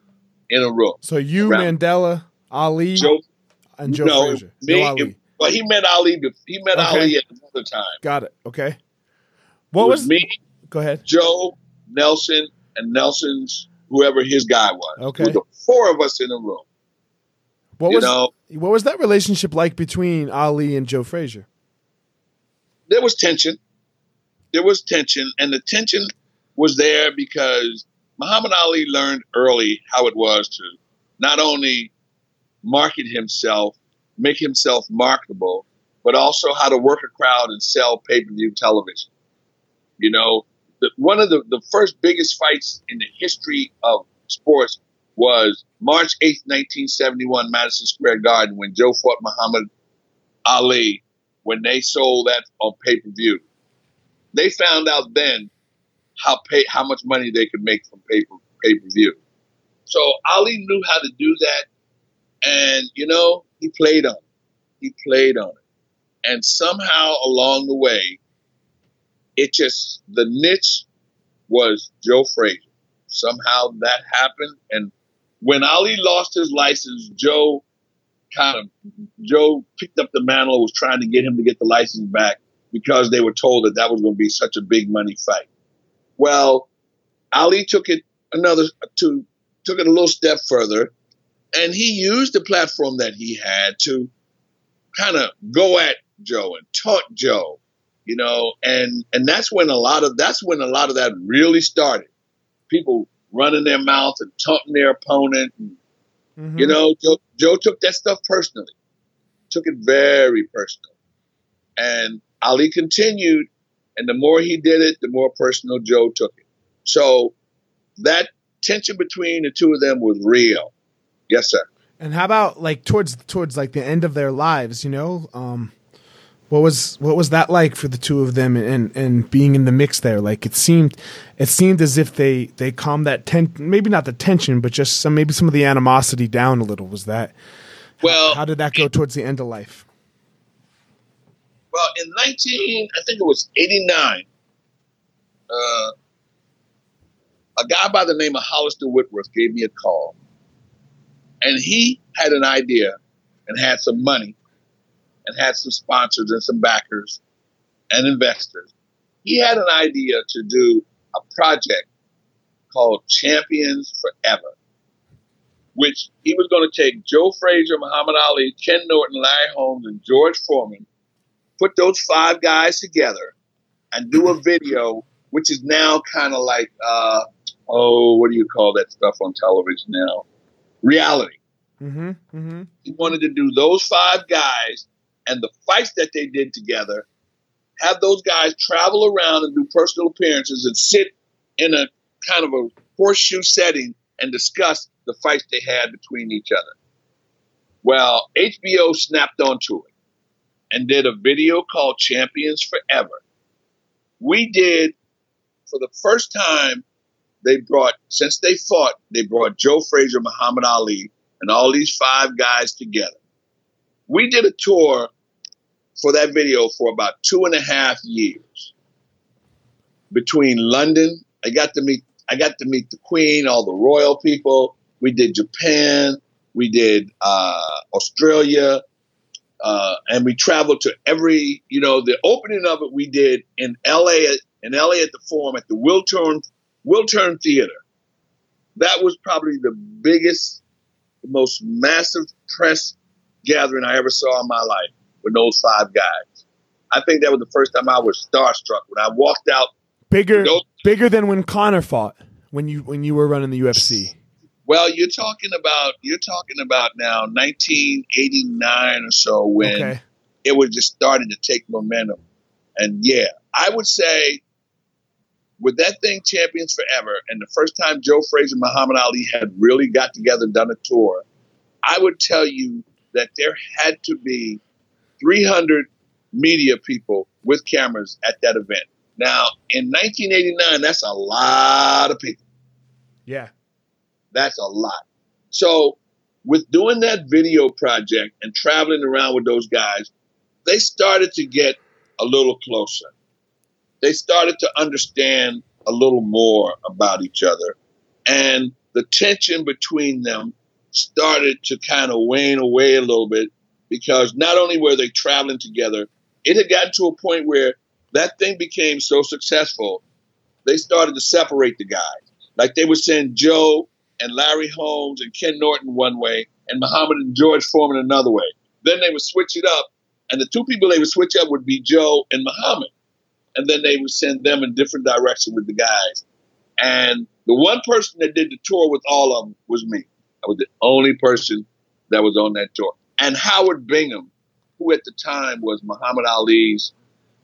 in a room. So you, Around- Mandela, Ali, Joe and Joe no, Frazier. me, no Ali. Well he met Ali he met Okay. Ali at another time. Got it. Okay. It What was? me, Go ahead. Joe, Nelson, and Nelson's whoever his guy was. Okay. With the four of us in the room. What you was? know, What was that relationship like between Ali and Joe Frazier? there was tension. There was tension, and the tension was there because Muhammad Ali learned early how it was to not only market himself, make himself marketable, but also how to work a crowd and sell pay per view television. You know, the, one of the, the first biggest fights in the history of sports was March 8th, 1971, Madison Square Garden, when Joe fought Muhammad Ali when they sold that on pay per view. They found out then how pay how much money they could make from pay per view. So Ali knew how to do that, and you know he played on it. He played on it, and somehow along the way, it just the niche was Joe Frazier. Somehow that happened, and when Ali lost his license, Joe kind of Joe picked up the mantle, was trying to get him to get the license back because they were told that that was going to be such a big money fight. Well, Ali took it another to took it a little step further, and he used the platform that he had to kind of go at Joe and taunt Joe, you know, and and that's when a lot of that's when a lot of that really started. People running their mouth and taunting their opponent. And, Mhm. you know, Joe, Joe took that stuff personally, took it very personal. And Ali continued, and the more he did it, the more personal Joe took it. So that tension between the two of them was real. Yes, sir. And how about like towards towards like the end of their lives? You know, um, What was what was that like for the two of them and and being in the mix there? Like it seemed it seemed as if they they calmed that ten maybe not the tension, but just some maybe some of the animosity down a little. Was that well? How, how did that go towards the end of life? Well, in nineteen, I think it was eighty nine. Uh, a guy by the name of Hollister Whitworth gave me a call, and he had an idea and had some money and had some sponsors and some backers and investors. He had an idea to do a project called Champions Forever, which he was going to take Joe Frazier, Muhammad Ali, Ken Norton, Larry Holmes, and George Foreman, put those five guys together, and do a video, which is now kind of like, uh, oh, what do you call that stuff on television now? Reality. Mm-hmm, mm-hmm. He wanted to do those five guys and the fights that they did together, have those guys travel around and do personal appearances and sit in a kind of a horseshoe setting and discuss the fights they had between each other. Well, HBO snapped onto it and did a video called Champions Forever. We did, for the first time, they brought, since they fought, they brought Joe Frazier, Muhammad Ali, and all these five guys together. We did a tour for that video for about two and a half years between London. I got to meet I got to meet the Queen, all the royal people. We did Japan, we did uh, Australia, uh, and we traveled to every you know the opening of it we did in L.A. in L.A. at the Forum at the Wiltern Wiltern Theater. That was probably the biggest, most massive press gathering I ever saw in my life with those five guys. I think that was the first time I was starstruck when I walked out. Bigger, those, bigger than when Conor fought when you when you were running the UFC. Well, you're talking about you're talking about now 1989 or so when okay. it was just starting to take momentum, and yeah, I would say with that thing champions forever, and the first time Joe Frazier, Muhammad Ali had really got together, and done a tour, I would tell you that there had to be 300 media people with cameras at that event. Now, in 1989, that's a lot of people. Yeah. That's a lot. So, with doing that video project and traveling around with those guys, they started to get a little closer. They started to understand a little more about each other. And the tension between them started to kind of wane away a little bit because not only were they traveling together, it had gotten to a point where that thing became so successful, they started to separate the guys. Like they would send Joe and Larry Holmes and Ken Norton one way and Muhammad and George Foreman another way. Then they would switch it up, and the two people they would switch up would be Joe and Muhammad. And then they would send them in different direction with the guys. And the one person that did the tour with all of them was me. I was the only person that was on that tour and Howard Bingham, who at the time was Muhammad Ali's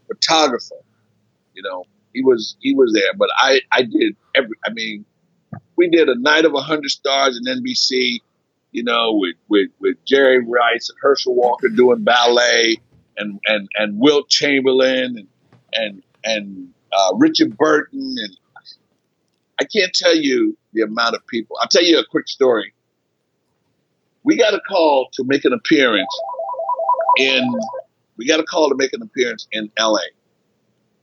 photographer. You know, he was he was there, but I I did every. I mean, we did a night of hundred stars in NBC. You know, with with with Jerry Rice and Herschel Walker doing ballet, and and and Wilt Chamberlain and and and uh, Richard Burton, and I can't tell you the amount of people. I'll tell you a quick story we got a call to make an appearance in we got a call to make an appearance in LA.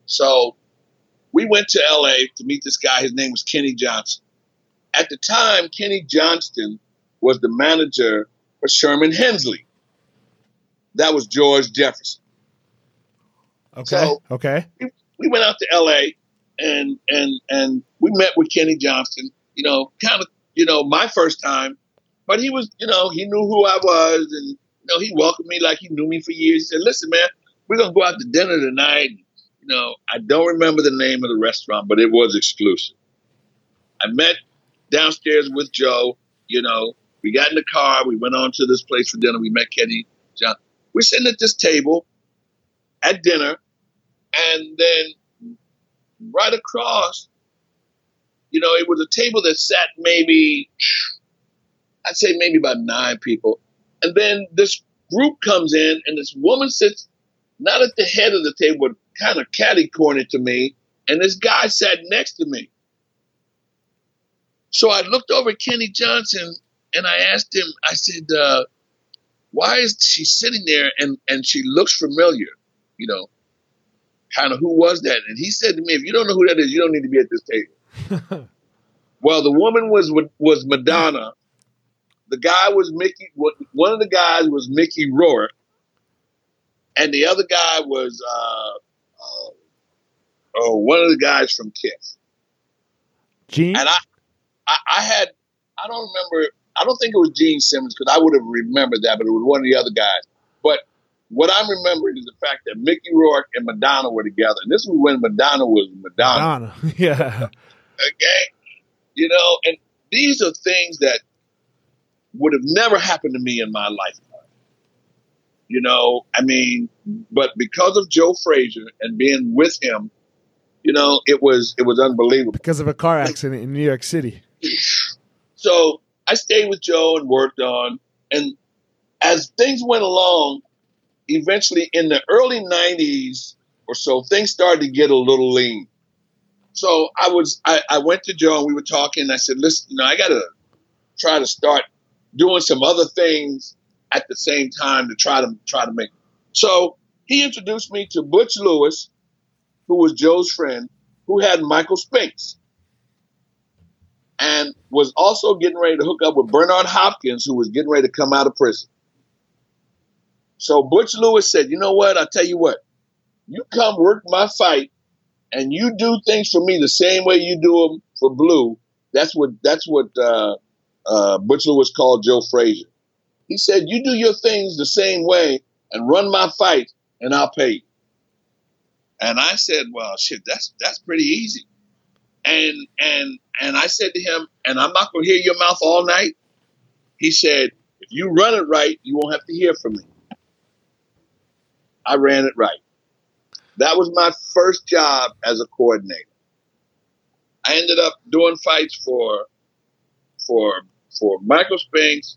So we went to LA to meet this guy. His name was Kenny Johnson. At the time, Kenny Johnson was the manager for Sherman Hemsley. That was George Jefferson. Okay. So okay. We, we went out to LA and and and we met with Kenny Johnson. You know, kind of you know my first time but he was, you know, he knew who I was, and you know, he welcomed me like he knew me for years. He said, "Listen, man, we're gonna go out to dinner tonight." You know, I don't remember the name of the restaurant, but it was exclusive. I met downstairs with Joe. You know, we got in the car. We went on to this place for dinner. We met Kenny. John. We're sitting at this table at dinner, and then right across, you know, it was a table that sat maybe I'd say maybe about nine people. And then this group comes in, and this woman sits not at the head of the table, but kind of catty cornered to me, and this guy sat next to me. So I looked over at Kenny Johnson and I asked him, I said, uh, why is she sitting there and, and she looks familiar? You know, kind of who was that? And he said to me, if you don't know who that is, you don't need to be at this table. (laughs) well, the woman was was Madonna. The guy was Mickey. One of the guys was Mickey Rourke, and the other guy was uh, uh, oh, one of the guys from Kiss. Gene. And I, I, I had, I don't remember. I don't think it was Gene Simmons because I would have remembered that, but it was one of the other guys. But what I'm remembering is the fact that Mickey Rourke and Madonna were together. And this was when Madonna was Madonna. Madonna, (laughs) yeah. Okay, you know, and these are things that would have never happened to me in my lifetime. You know, I mean, but because of Joe Frazier and being with him, you know, it was it was unbelievable. Because of a car accident in New York City. So I stayed with Joe and worked on, and as things went along, eventually in the early '90s or so, things started to get a little lean. So I was I, I went to Joe and we were talking. And I said, listen, you know, I got to try to start doing some other things at the same time to try to try to make. So he introduced me to Butch Lewis, who was Joe's friend, who had Michael Spinks, and was also getting ready to hook up with Bernard Hopkins, who was getting ready to come out of prison. So Butch Lewis said, "You know what? I'll tell you what. You come work my fight, and you do things for me the same way you do them for Blue. That's what that's what uh, uh, Butch Lewis called Joe Frazier. He said, "You do your things the same way and run my fight, and I'll pay you." And I said, "Well, shit, that's that's pretty easy." And and and I said to him, "And I'm not to hear your mouth all night." He said, "If you run it right, you won't have to hear from me." I ran it right. That was my first job as a coordinator. I ended up doing fights for for for Michael Spinks,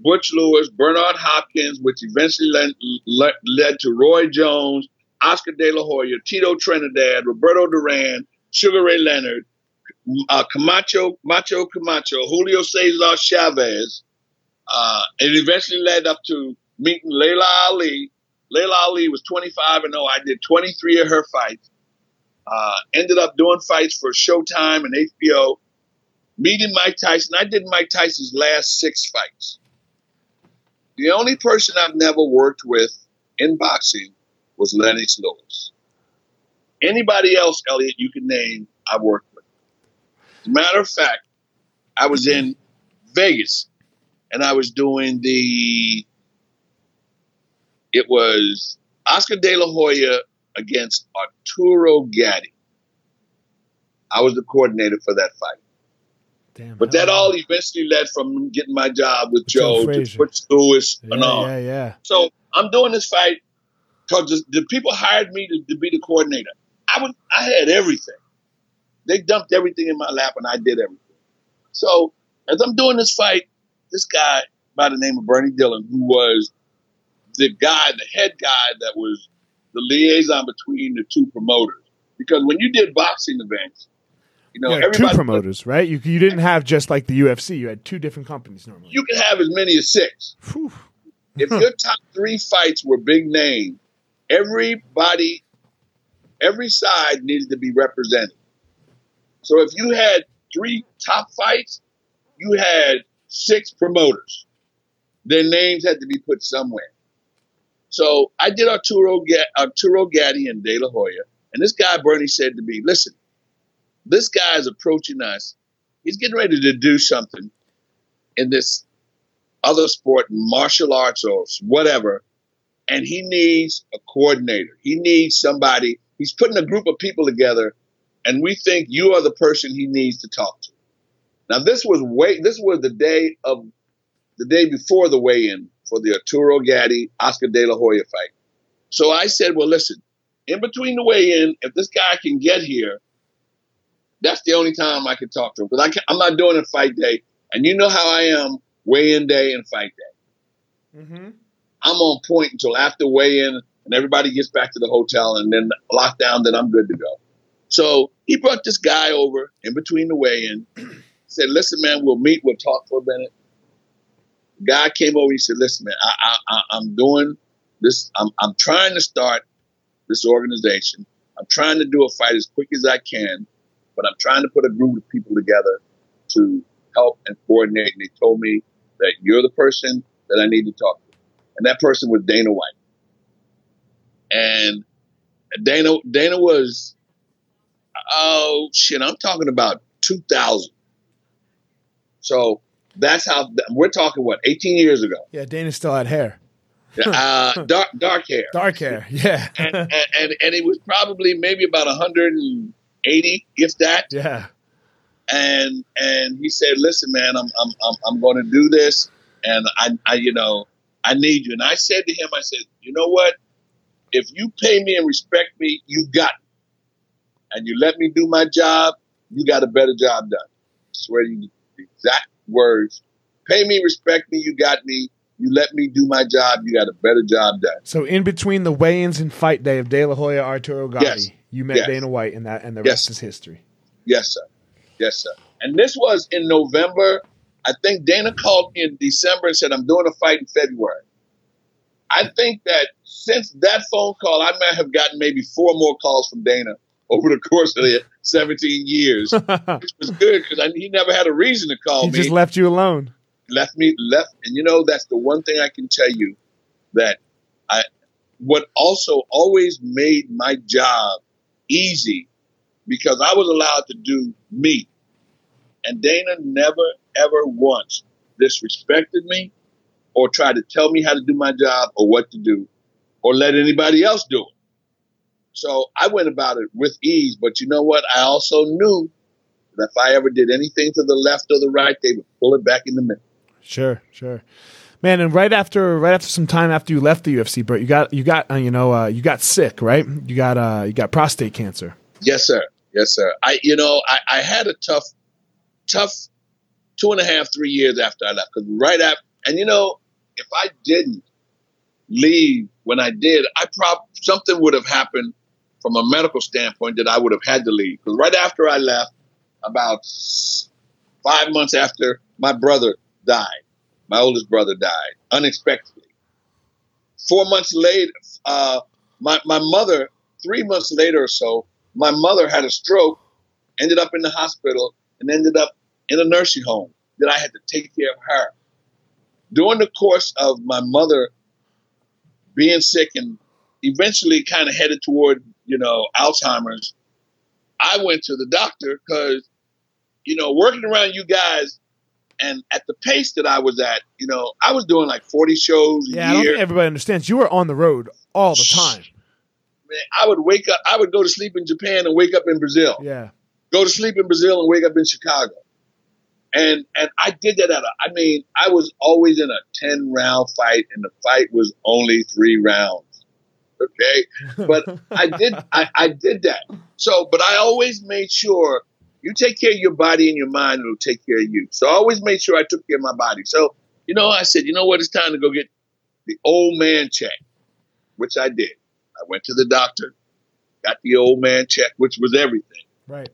Butch Lewis, Bernard Hopkins, which eventually led, led, led to Roy Jones, Oscar De La Hoya, Tito Trinidad, Roberto Duran, Sugar Ray Leonard, uh, Camacho, Macho Camacho, Julio Cesar Chavez. Uh, it eventually led up to meeting Laila Ali. Laila Ali was 25 and 0. I did 23 of her fights. Uh, ended up doing fights for Showtime and HBO. Meeting Mike Tyson. I did Mike Tyson's last six fights. The only person I've never worked with in boxing was Lennox Lewis. Anybody else, Elliot, you can name, I worked with. As a matter of fact, I was in Vegas and I was doing the, it was Oscar De La Hoya against Arturo Gatti. I was the coordinator for that fight. Damn, But that all eventually led from getting my job with Joe Joe, to. Butch Lewis yeah, and all. yeah, yeah. So I'm doing this fight because the, the people hired me to, to be the coordinator. I was I had everything. They dumped everything in my lap and I did everything. So as I'm doing this fight, this guy by the name of Bernie Dillon, who was the guy, the head guy that was the liaison between the two promoters. Because when you did boxing events, you know, Yeah, two promoters, right? You you didn't have just like the UFC. You had two different companies normally. you can have as many as six. Whew. if your top three fights were big name, everybody, every side needed to be represented. So if you had three top fights, you had six promoters. Their names had to be put somewhere. So I did Arturo, Arturo Gatti and De La Hoya. And this guy, Bernie, said to me, listen, this guy is approaching us. He's getting ready to do something in this other sport, martial arts or whatever, and he needs a coordinator. He needs somebody. He's putting a group of people together, and we think you are the person he needs to talk to. Now, this was way. This was the day of the day before the weigh-in for the Arturo Gatti Oscar De La Hoya fight. So I said, "Well, listen. In between the weigh-in, if this guy can get here, that's the only time I can talk to him because I'm not doing a fight day, and you know how I am weigh-in day and fight day. Mm-hmm. I'm on point until after weigh-in and everybody gets back to the hotel and then lockdown, then I'm good to go. So he brought this guy over in between the weigh-in. (clears throat) Said, "Listen, man, we'll meet. We'll talk for a minute." Guy came over. He said, "Listen, man, I, I, I'm doing this. I'm, I'm trying to start this organization. I'm trying to do a fight as quick as I can, but I'm trying to put a group of people together to help and coordinate. And he told me that you're the person that I need to talk to. And that person was Dana White. And Dana Dana was oh shit, I'm talking about 2000. So that's how we're talking. What 18 years ago? Yeah, Dana still had hair. uh, (laughs) dark dark hair. Dark hair. Yeah. and, and, and and it was probably maybe about 180, if that. Yeah. And and he said, "Listen, man, I'm I'm I'm, I'm going to do this, and I I you know I need you." And I said to him, I said, "You know what? If you pay me and respect me, you got me. And you let me do my job, you got a better job done. I swear to you, the exact words. Pay me, respect me, you got me. You let me do my job, you got a better job done. So in between the weigh-ins and fight day of De La Hoya Arturo Gatti, Yes. you met Yes. Dana White, and that and the Yes. rest is history. Yes, sir. Yes, sir. And this was in November. I think Dana called me in December and said, I'm doing a fight in February. I think that since that phone call, I might have gotten maybe four more calls from Dana over the course of the 17 years, (laughs) which was good because he never had a reason to call he me. He just left you alone. left me left and you know that's the one thing i can tell you that i what also always made my job easy because i was allowed to do me and dana never ever once disrespected me or tried to tell me how to do my job or what to do or let anybody else do it so i went about it with ease but you know what i also knew that if i ever did anything to the left or the right they would pull it back in the middle Sure, sure. Man, and right after right after some time after you left the UFC, Burt, you got you got uh, you know uh, you got sick, right? You got uh you got prostate cancer. Yes, sir. Yes, sir. I, you know, I, I had a tough, tough two and a half, three years after I left. Because right after, and you know, if I didn't leave when I did, I prob something would have happened from a medical standpoint that I would have had to leave. Because right after I left, about five months after my brother died, my oldest brother died unexpectedly. Four months later, uh, my my mother, three months later or so, my mother had a stroke, ended up in the hospital, and ended up in a nursing home that I had to take care of her. During the course of my mother being sick and eventually kind of headed toward, you know, Alzheimer's, I went to the doctor because, you know, working around you guys and at the pace that I was at, you know, I was doing like 40 shows a Yeah, I don't year. think everybody understands. You were on the road all the time. Man, I would wake up, I would go to sleep in Japan and wake up in Brazil. Yeah, go to sleep in Brazil and wake up in Chicago. And and I did that at a I mean, I was always in a 10 round fight and the fight was only 3 rounds. Okay? But I did I, I did that. So but I always made sure you take care of your body and your mind, it'll take care of you. So I always made sure I took care of my body. So, you know, I said, you know what, it's time to go get the old man check, which I did. I went to the doctor, got the old man check, which was everything. right.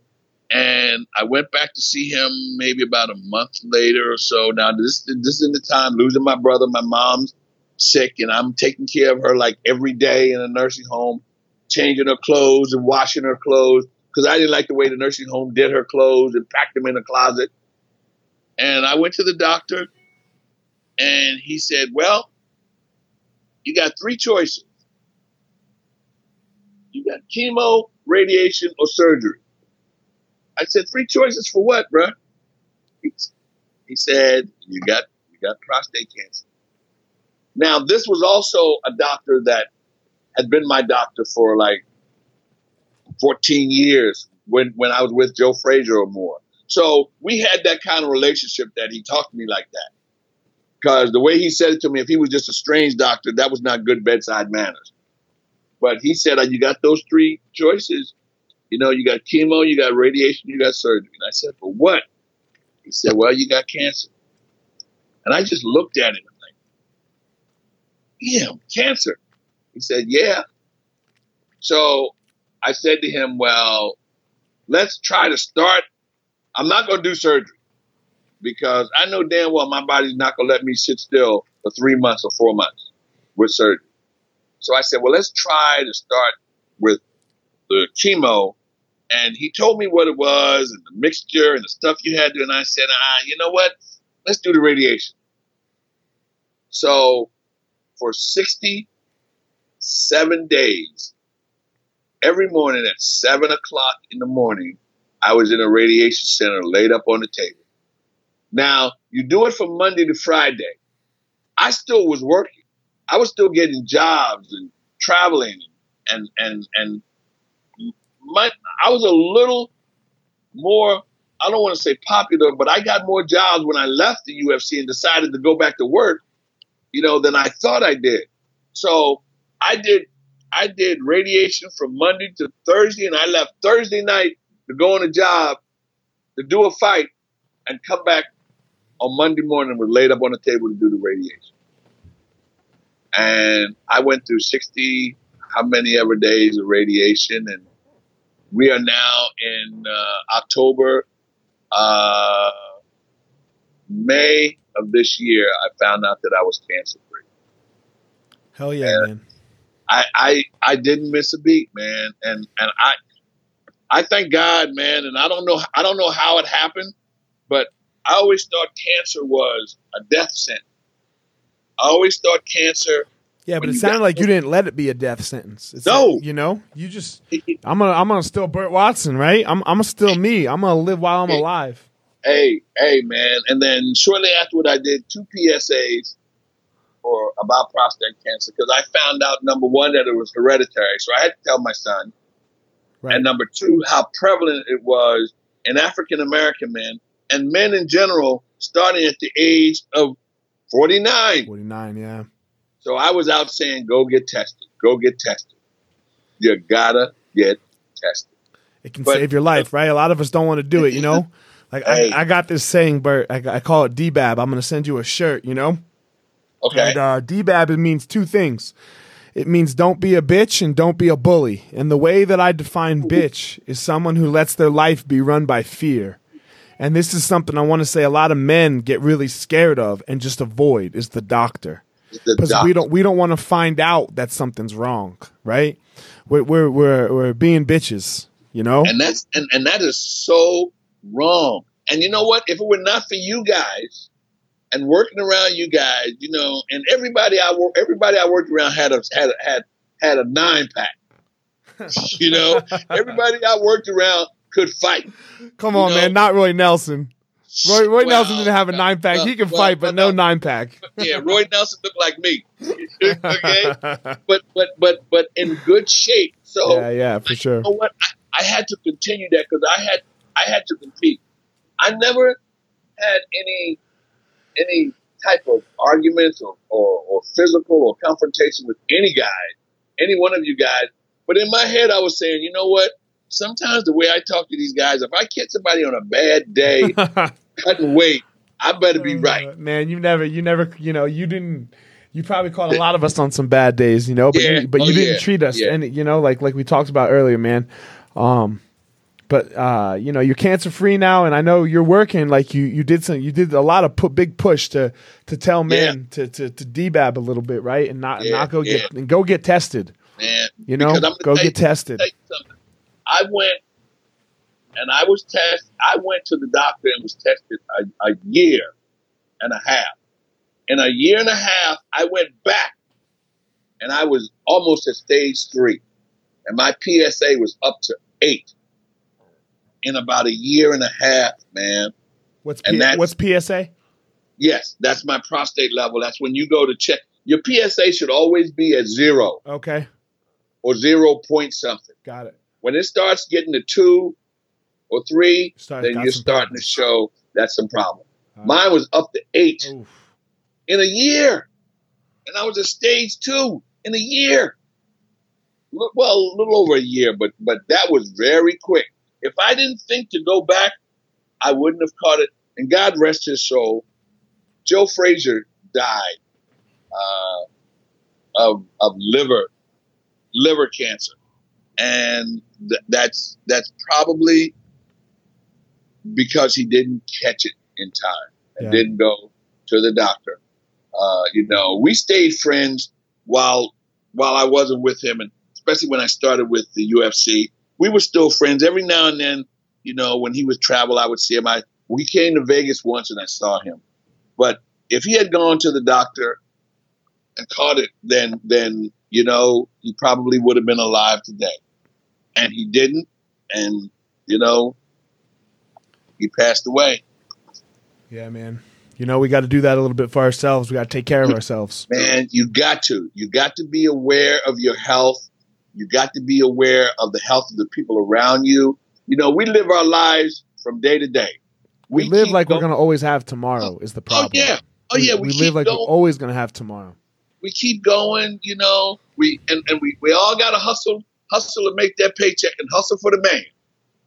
And I went back to see him maybe about a month later or so. Now this this is in the time losing my brother, my mom's sick, and I'm taking care of her like every day in a nursing home, changing her clothes and washing her clothes because I didn't like the way the nursing home did her clothes and packed them in a closet. And I went to the doctor, and he said, "Well, you got three choices. You got chemo, radiation, or surgery." I said, three choices for what, bruh? He, he said, you got you got prostate cancer. Now, this was also a doctor that had been my doctor for like 14 years when, when I was with Joe Frazier or more. So we had that kind of relationship that he talked to me like that. Because the way he said it to me, if he was just a strange doctor, that was not good bedside manners. But he said, "Uh, you got those three choices. You know, you got chemo, you got radiation, you got surgery. And I said, for what? He said, well, you got cancer. And I just looked at him damn, cancer. He said, Yeah. So I said to him, Well, let's try to start. I'm not going to do surgery because I know damn well my body's not going to let me sit still for three months or four months with surgery. So I said, Well, let's try to start with the chemo. And he told me what it was and the mixture and the stuff you had to. And I said, ah, you know what? Let's do the radiation. So for 67 days, every morning at 7 o'clock in the morning, I was in a radiation center laid up on the table. Now, you do it from Monday to Friday. I still was working. I was still getting jobs and traveling and and and my I was a little more I don't want to say popular, but I got more jobs when I left the UFC and decided to go back to work, you know, than I thought I did. So I did I did radiation from Monday to Thursday and I left Thursday night to go on a job to do a fight and come back on Monday morning was laid up on the table to do the radiation. And I went through 60 how many ever days of radiation and we are now in uh, October, uh, May of this year. I found out that I was cancer free. Hell yeah, and man! I, I I didn't miss a beat, man, and and I I thank God, man. And I don't know I don't know how it happened, but I always thought cancer was a death sentence. I always thought cancer yeah, but it sounded like you didn't let it be a death sentence. It's no, like, you know, you just I'm gonna I'm gonna still Burt Watson, right? I'm I'm still me. I'm gonna live while I'm alive. Hey, hey, man! And then shortly afterward, I did two PSAs for about prostate cancer because I found out number one that it was hereditary, so I had to tell my son, right. and number two how prevalent it was in African American men and men in general, starting at the age of 49. 49, yeah. So I was out saying, go get tested, go get tested. You gotta get tested. It can but, save your life, right? A lot of us don't want to do it, you know? (laughs) Like hey. I, I, got this saying, Burt. I, I call it DBAB. I'm going to send you a shirt, you know? Okay. And, uh, DBAB it means two things. It means don't be a bitch and don't be a bully. And the way that I define bitch is someone who lets their life be run by fear. And this is something I want to say a lot of men get really scared of and just avoid is the doctor because we don't we don't want to find out that something's wrong, right? We're we're we're, we're being bitches, you know. And that's and, and that is so wrong. And you know what? If it were not for you guys and working around you guys, you know, and everybody I work everybody I worked around had a had a, had had a nine pack. (laughs) you know, everybody I worked around could fight. Come on, know? man, not Roy Nelson. Roy, Roy well, Nelson didn't have a nine pack. Well, he can well, fight, but no nine pack. yeah, Roy Nelson looked like me. (laughs) okay, (laughs) but but but but in good shape. So yeah, yeah, for sure. You know what? I, I had to continue that because I had I had to compete. I never had any any type of arguments or, or, or physical or confrontation with any guy, any one of you guys. But in my head, I was saying, you know what? Sometimes the way I talk to these guys, if I catch somebody on a bad day, (laughs) cutting weight, I better be uh, right. man, you never, you never, you know, you didn't. You probably caught a lot of us on some bad days, you know, but yeah. you, but you oh, didn't yeah. treat us, yeah. and you know, like like we talked about earlier, man. Um, but uh, you know, you're cancer free now, and I know you're working. Like you, you did some, you did a lot of put big push to to tell men to to to DBAB a little bit, right, and not not go get and go get tested. Man, you know, go get tested. I went and I was tested. I went to the doctor and was tested a, a year and a half. In a year and a half, I went back and I was almost at stage three. And my PSA was up to eight in about a year and a half, man. What's, P- what's PSA? Yes, that's my prostate level. That's when you go to check. Your PSA should always be at zero. Okay. Or zero point something. Got it. When it starts getting to two or three, Start, then you're starting problems. to show that's some problem. Uh, Mine was up to eight oof. in a year, and I was at stage two in a year. Well, a little over a year, but but that was very quick. If I didn't think to go back, I wouldn't have caught it. And God rest his soul, Joe Frazier died uh, of of liver liver cancer, and th- that's that's probably because he didn't catch it in time and Yeah. didn't go to the doctor. Uh, you know, we stayed friends while while I wasn't with him, and especially when I started with the UFC, we were still friends. Every now and then, you know, when he would travel, I would see him. I we came to Vegas once and I saw him, but if he had gone to the doctor and caught it, then then you know he probably would have been alive today, and he didn't, and you know he passed away. Yeah, man. You know, we got to do that a little bit for ourselves. We got to take care of ourselves. Man, you got to. You got to be aware of your health. You got to be aware of the health of the people around you. You know, we live our lives from day to day. We, live keep like we're going to always have tomorrow, is the oh, oh, problem. Oh yeah. Oh yeah. We, we keep live like going. we're always going to have tomorrow. we keep going, you know, we and, and we, we all gotta hustle, hustle and make that paycheck and hustle for the man.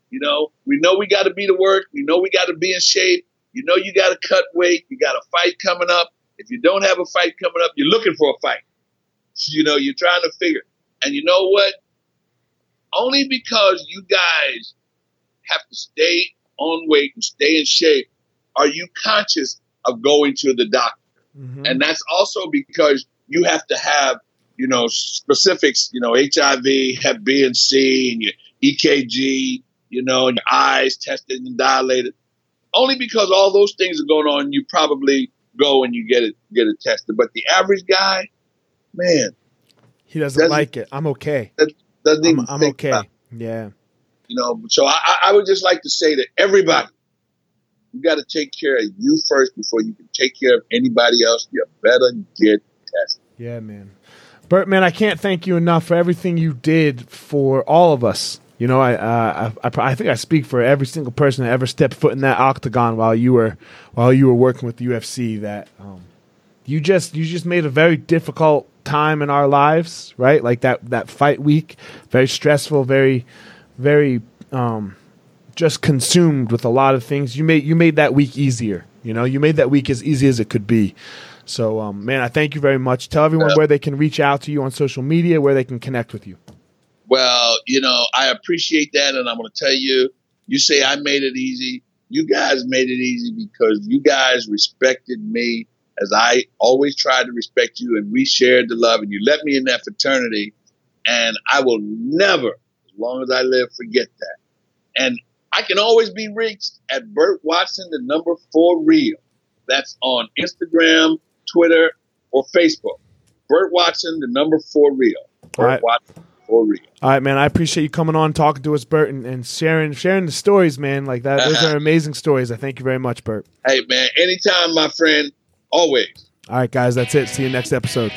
You know, we know we gotta be to work, we know we gotta be in shape, you know you gotta cut weight, you got a fight coming up. If you don't have a fight coming up, you're looking for a fight. (laughs) You know, you're trying to figure. And you know what? Only because you guys have to stay on weight and stay in shape are you conscious of going to the doctor Mhm. and that's also because you have to have you know specifics you know hiv hep b and c and your ekg you know and your eyes tested and dilated only because all those things are going on you probably go and you get it get it tested but the average guy man he doesn't like it. I'm okay. doesn't I'm, I'm okay. Yeah. you know so I, I- I would just like to say to everybody you got to take care of you first before you can take care of anybody else you better get tested Yeah, man. Burt, man, I can't thank you enough for everything you did for all of us. You know, I, uh, I, I, I think I speak for every single person that ever stepped foot in that octagon while you were, while you were working with the UFC. That um, you just, you just made a very difficult time in our lives, right? Like that, that fight week, very stressful, very, very, um, just consumed with a lot of things. You made, you made that week easier. You know, you made that week as easy as it could be. So, um, man, I thank you very much. Tell everyone where they can reach out to you on social media, where they can connect with you. Well, you know, I appreciate that, and I'm going to tell you. You say I made it easy. You guys made it easy because you guys respected me as I always tried to respect you, and we shared the love, and you let me in that fraternity, and I will never, as long as I live, forget that. And I can always be reached at Burt Watson, the number four real. That's on Instagram, Twitter, or Facebook. Burt Watson, the number four real. Burt right. Watson. All right, man. I appreciate you coming on, talking to us, Burt, and, and sharing sharing the stories, man. Like that, those are (laughs) amazing stories. I thank you very much, Burt. Hey, man, anytime, my friend, always. All right, guys, that's it. See you next episode.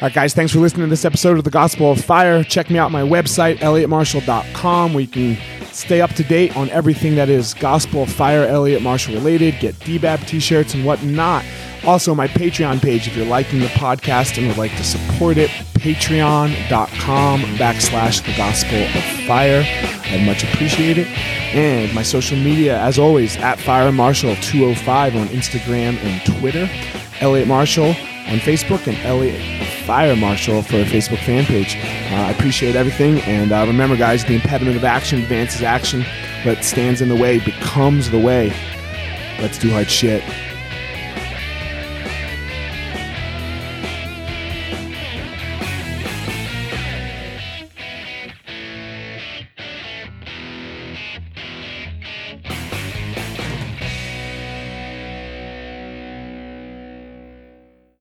All right, guys, thanks for listening to this episode of The Gospel of Fire. Check me out my website, elliottmarshall.com, where you can stay up to date on everything that is Gospel of Fire, Elliot Marshall related, get DBAB t shirts and whatnot. Also, my Patreon page, if you're liking the podcast and would like to support it, patreon.com backslash The Gospel of Fire. I'd much appreciate it. And my social media, as always, at Fire Marshall 205 on Instagram and Twitter. Elliot Marshall on Facebook and Elliot Fire Marshall for a Facebook fan page. Uh, I appreciate everything. And uh, remember, guys, the impediment of action advances action. What stands in the way becomes the way. Let's do hard shit.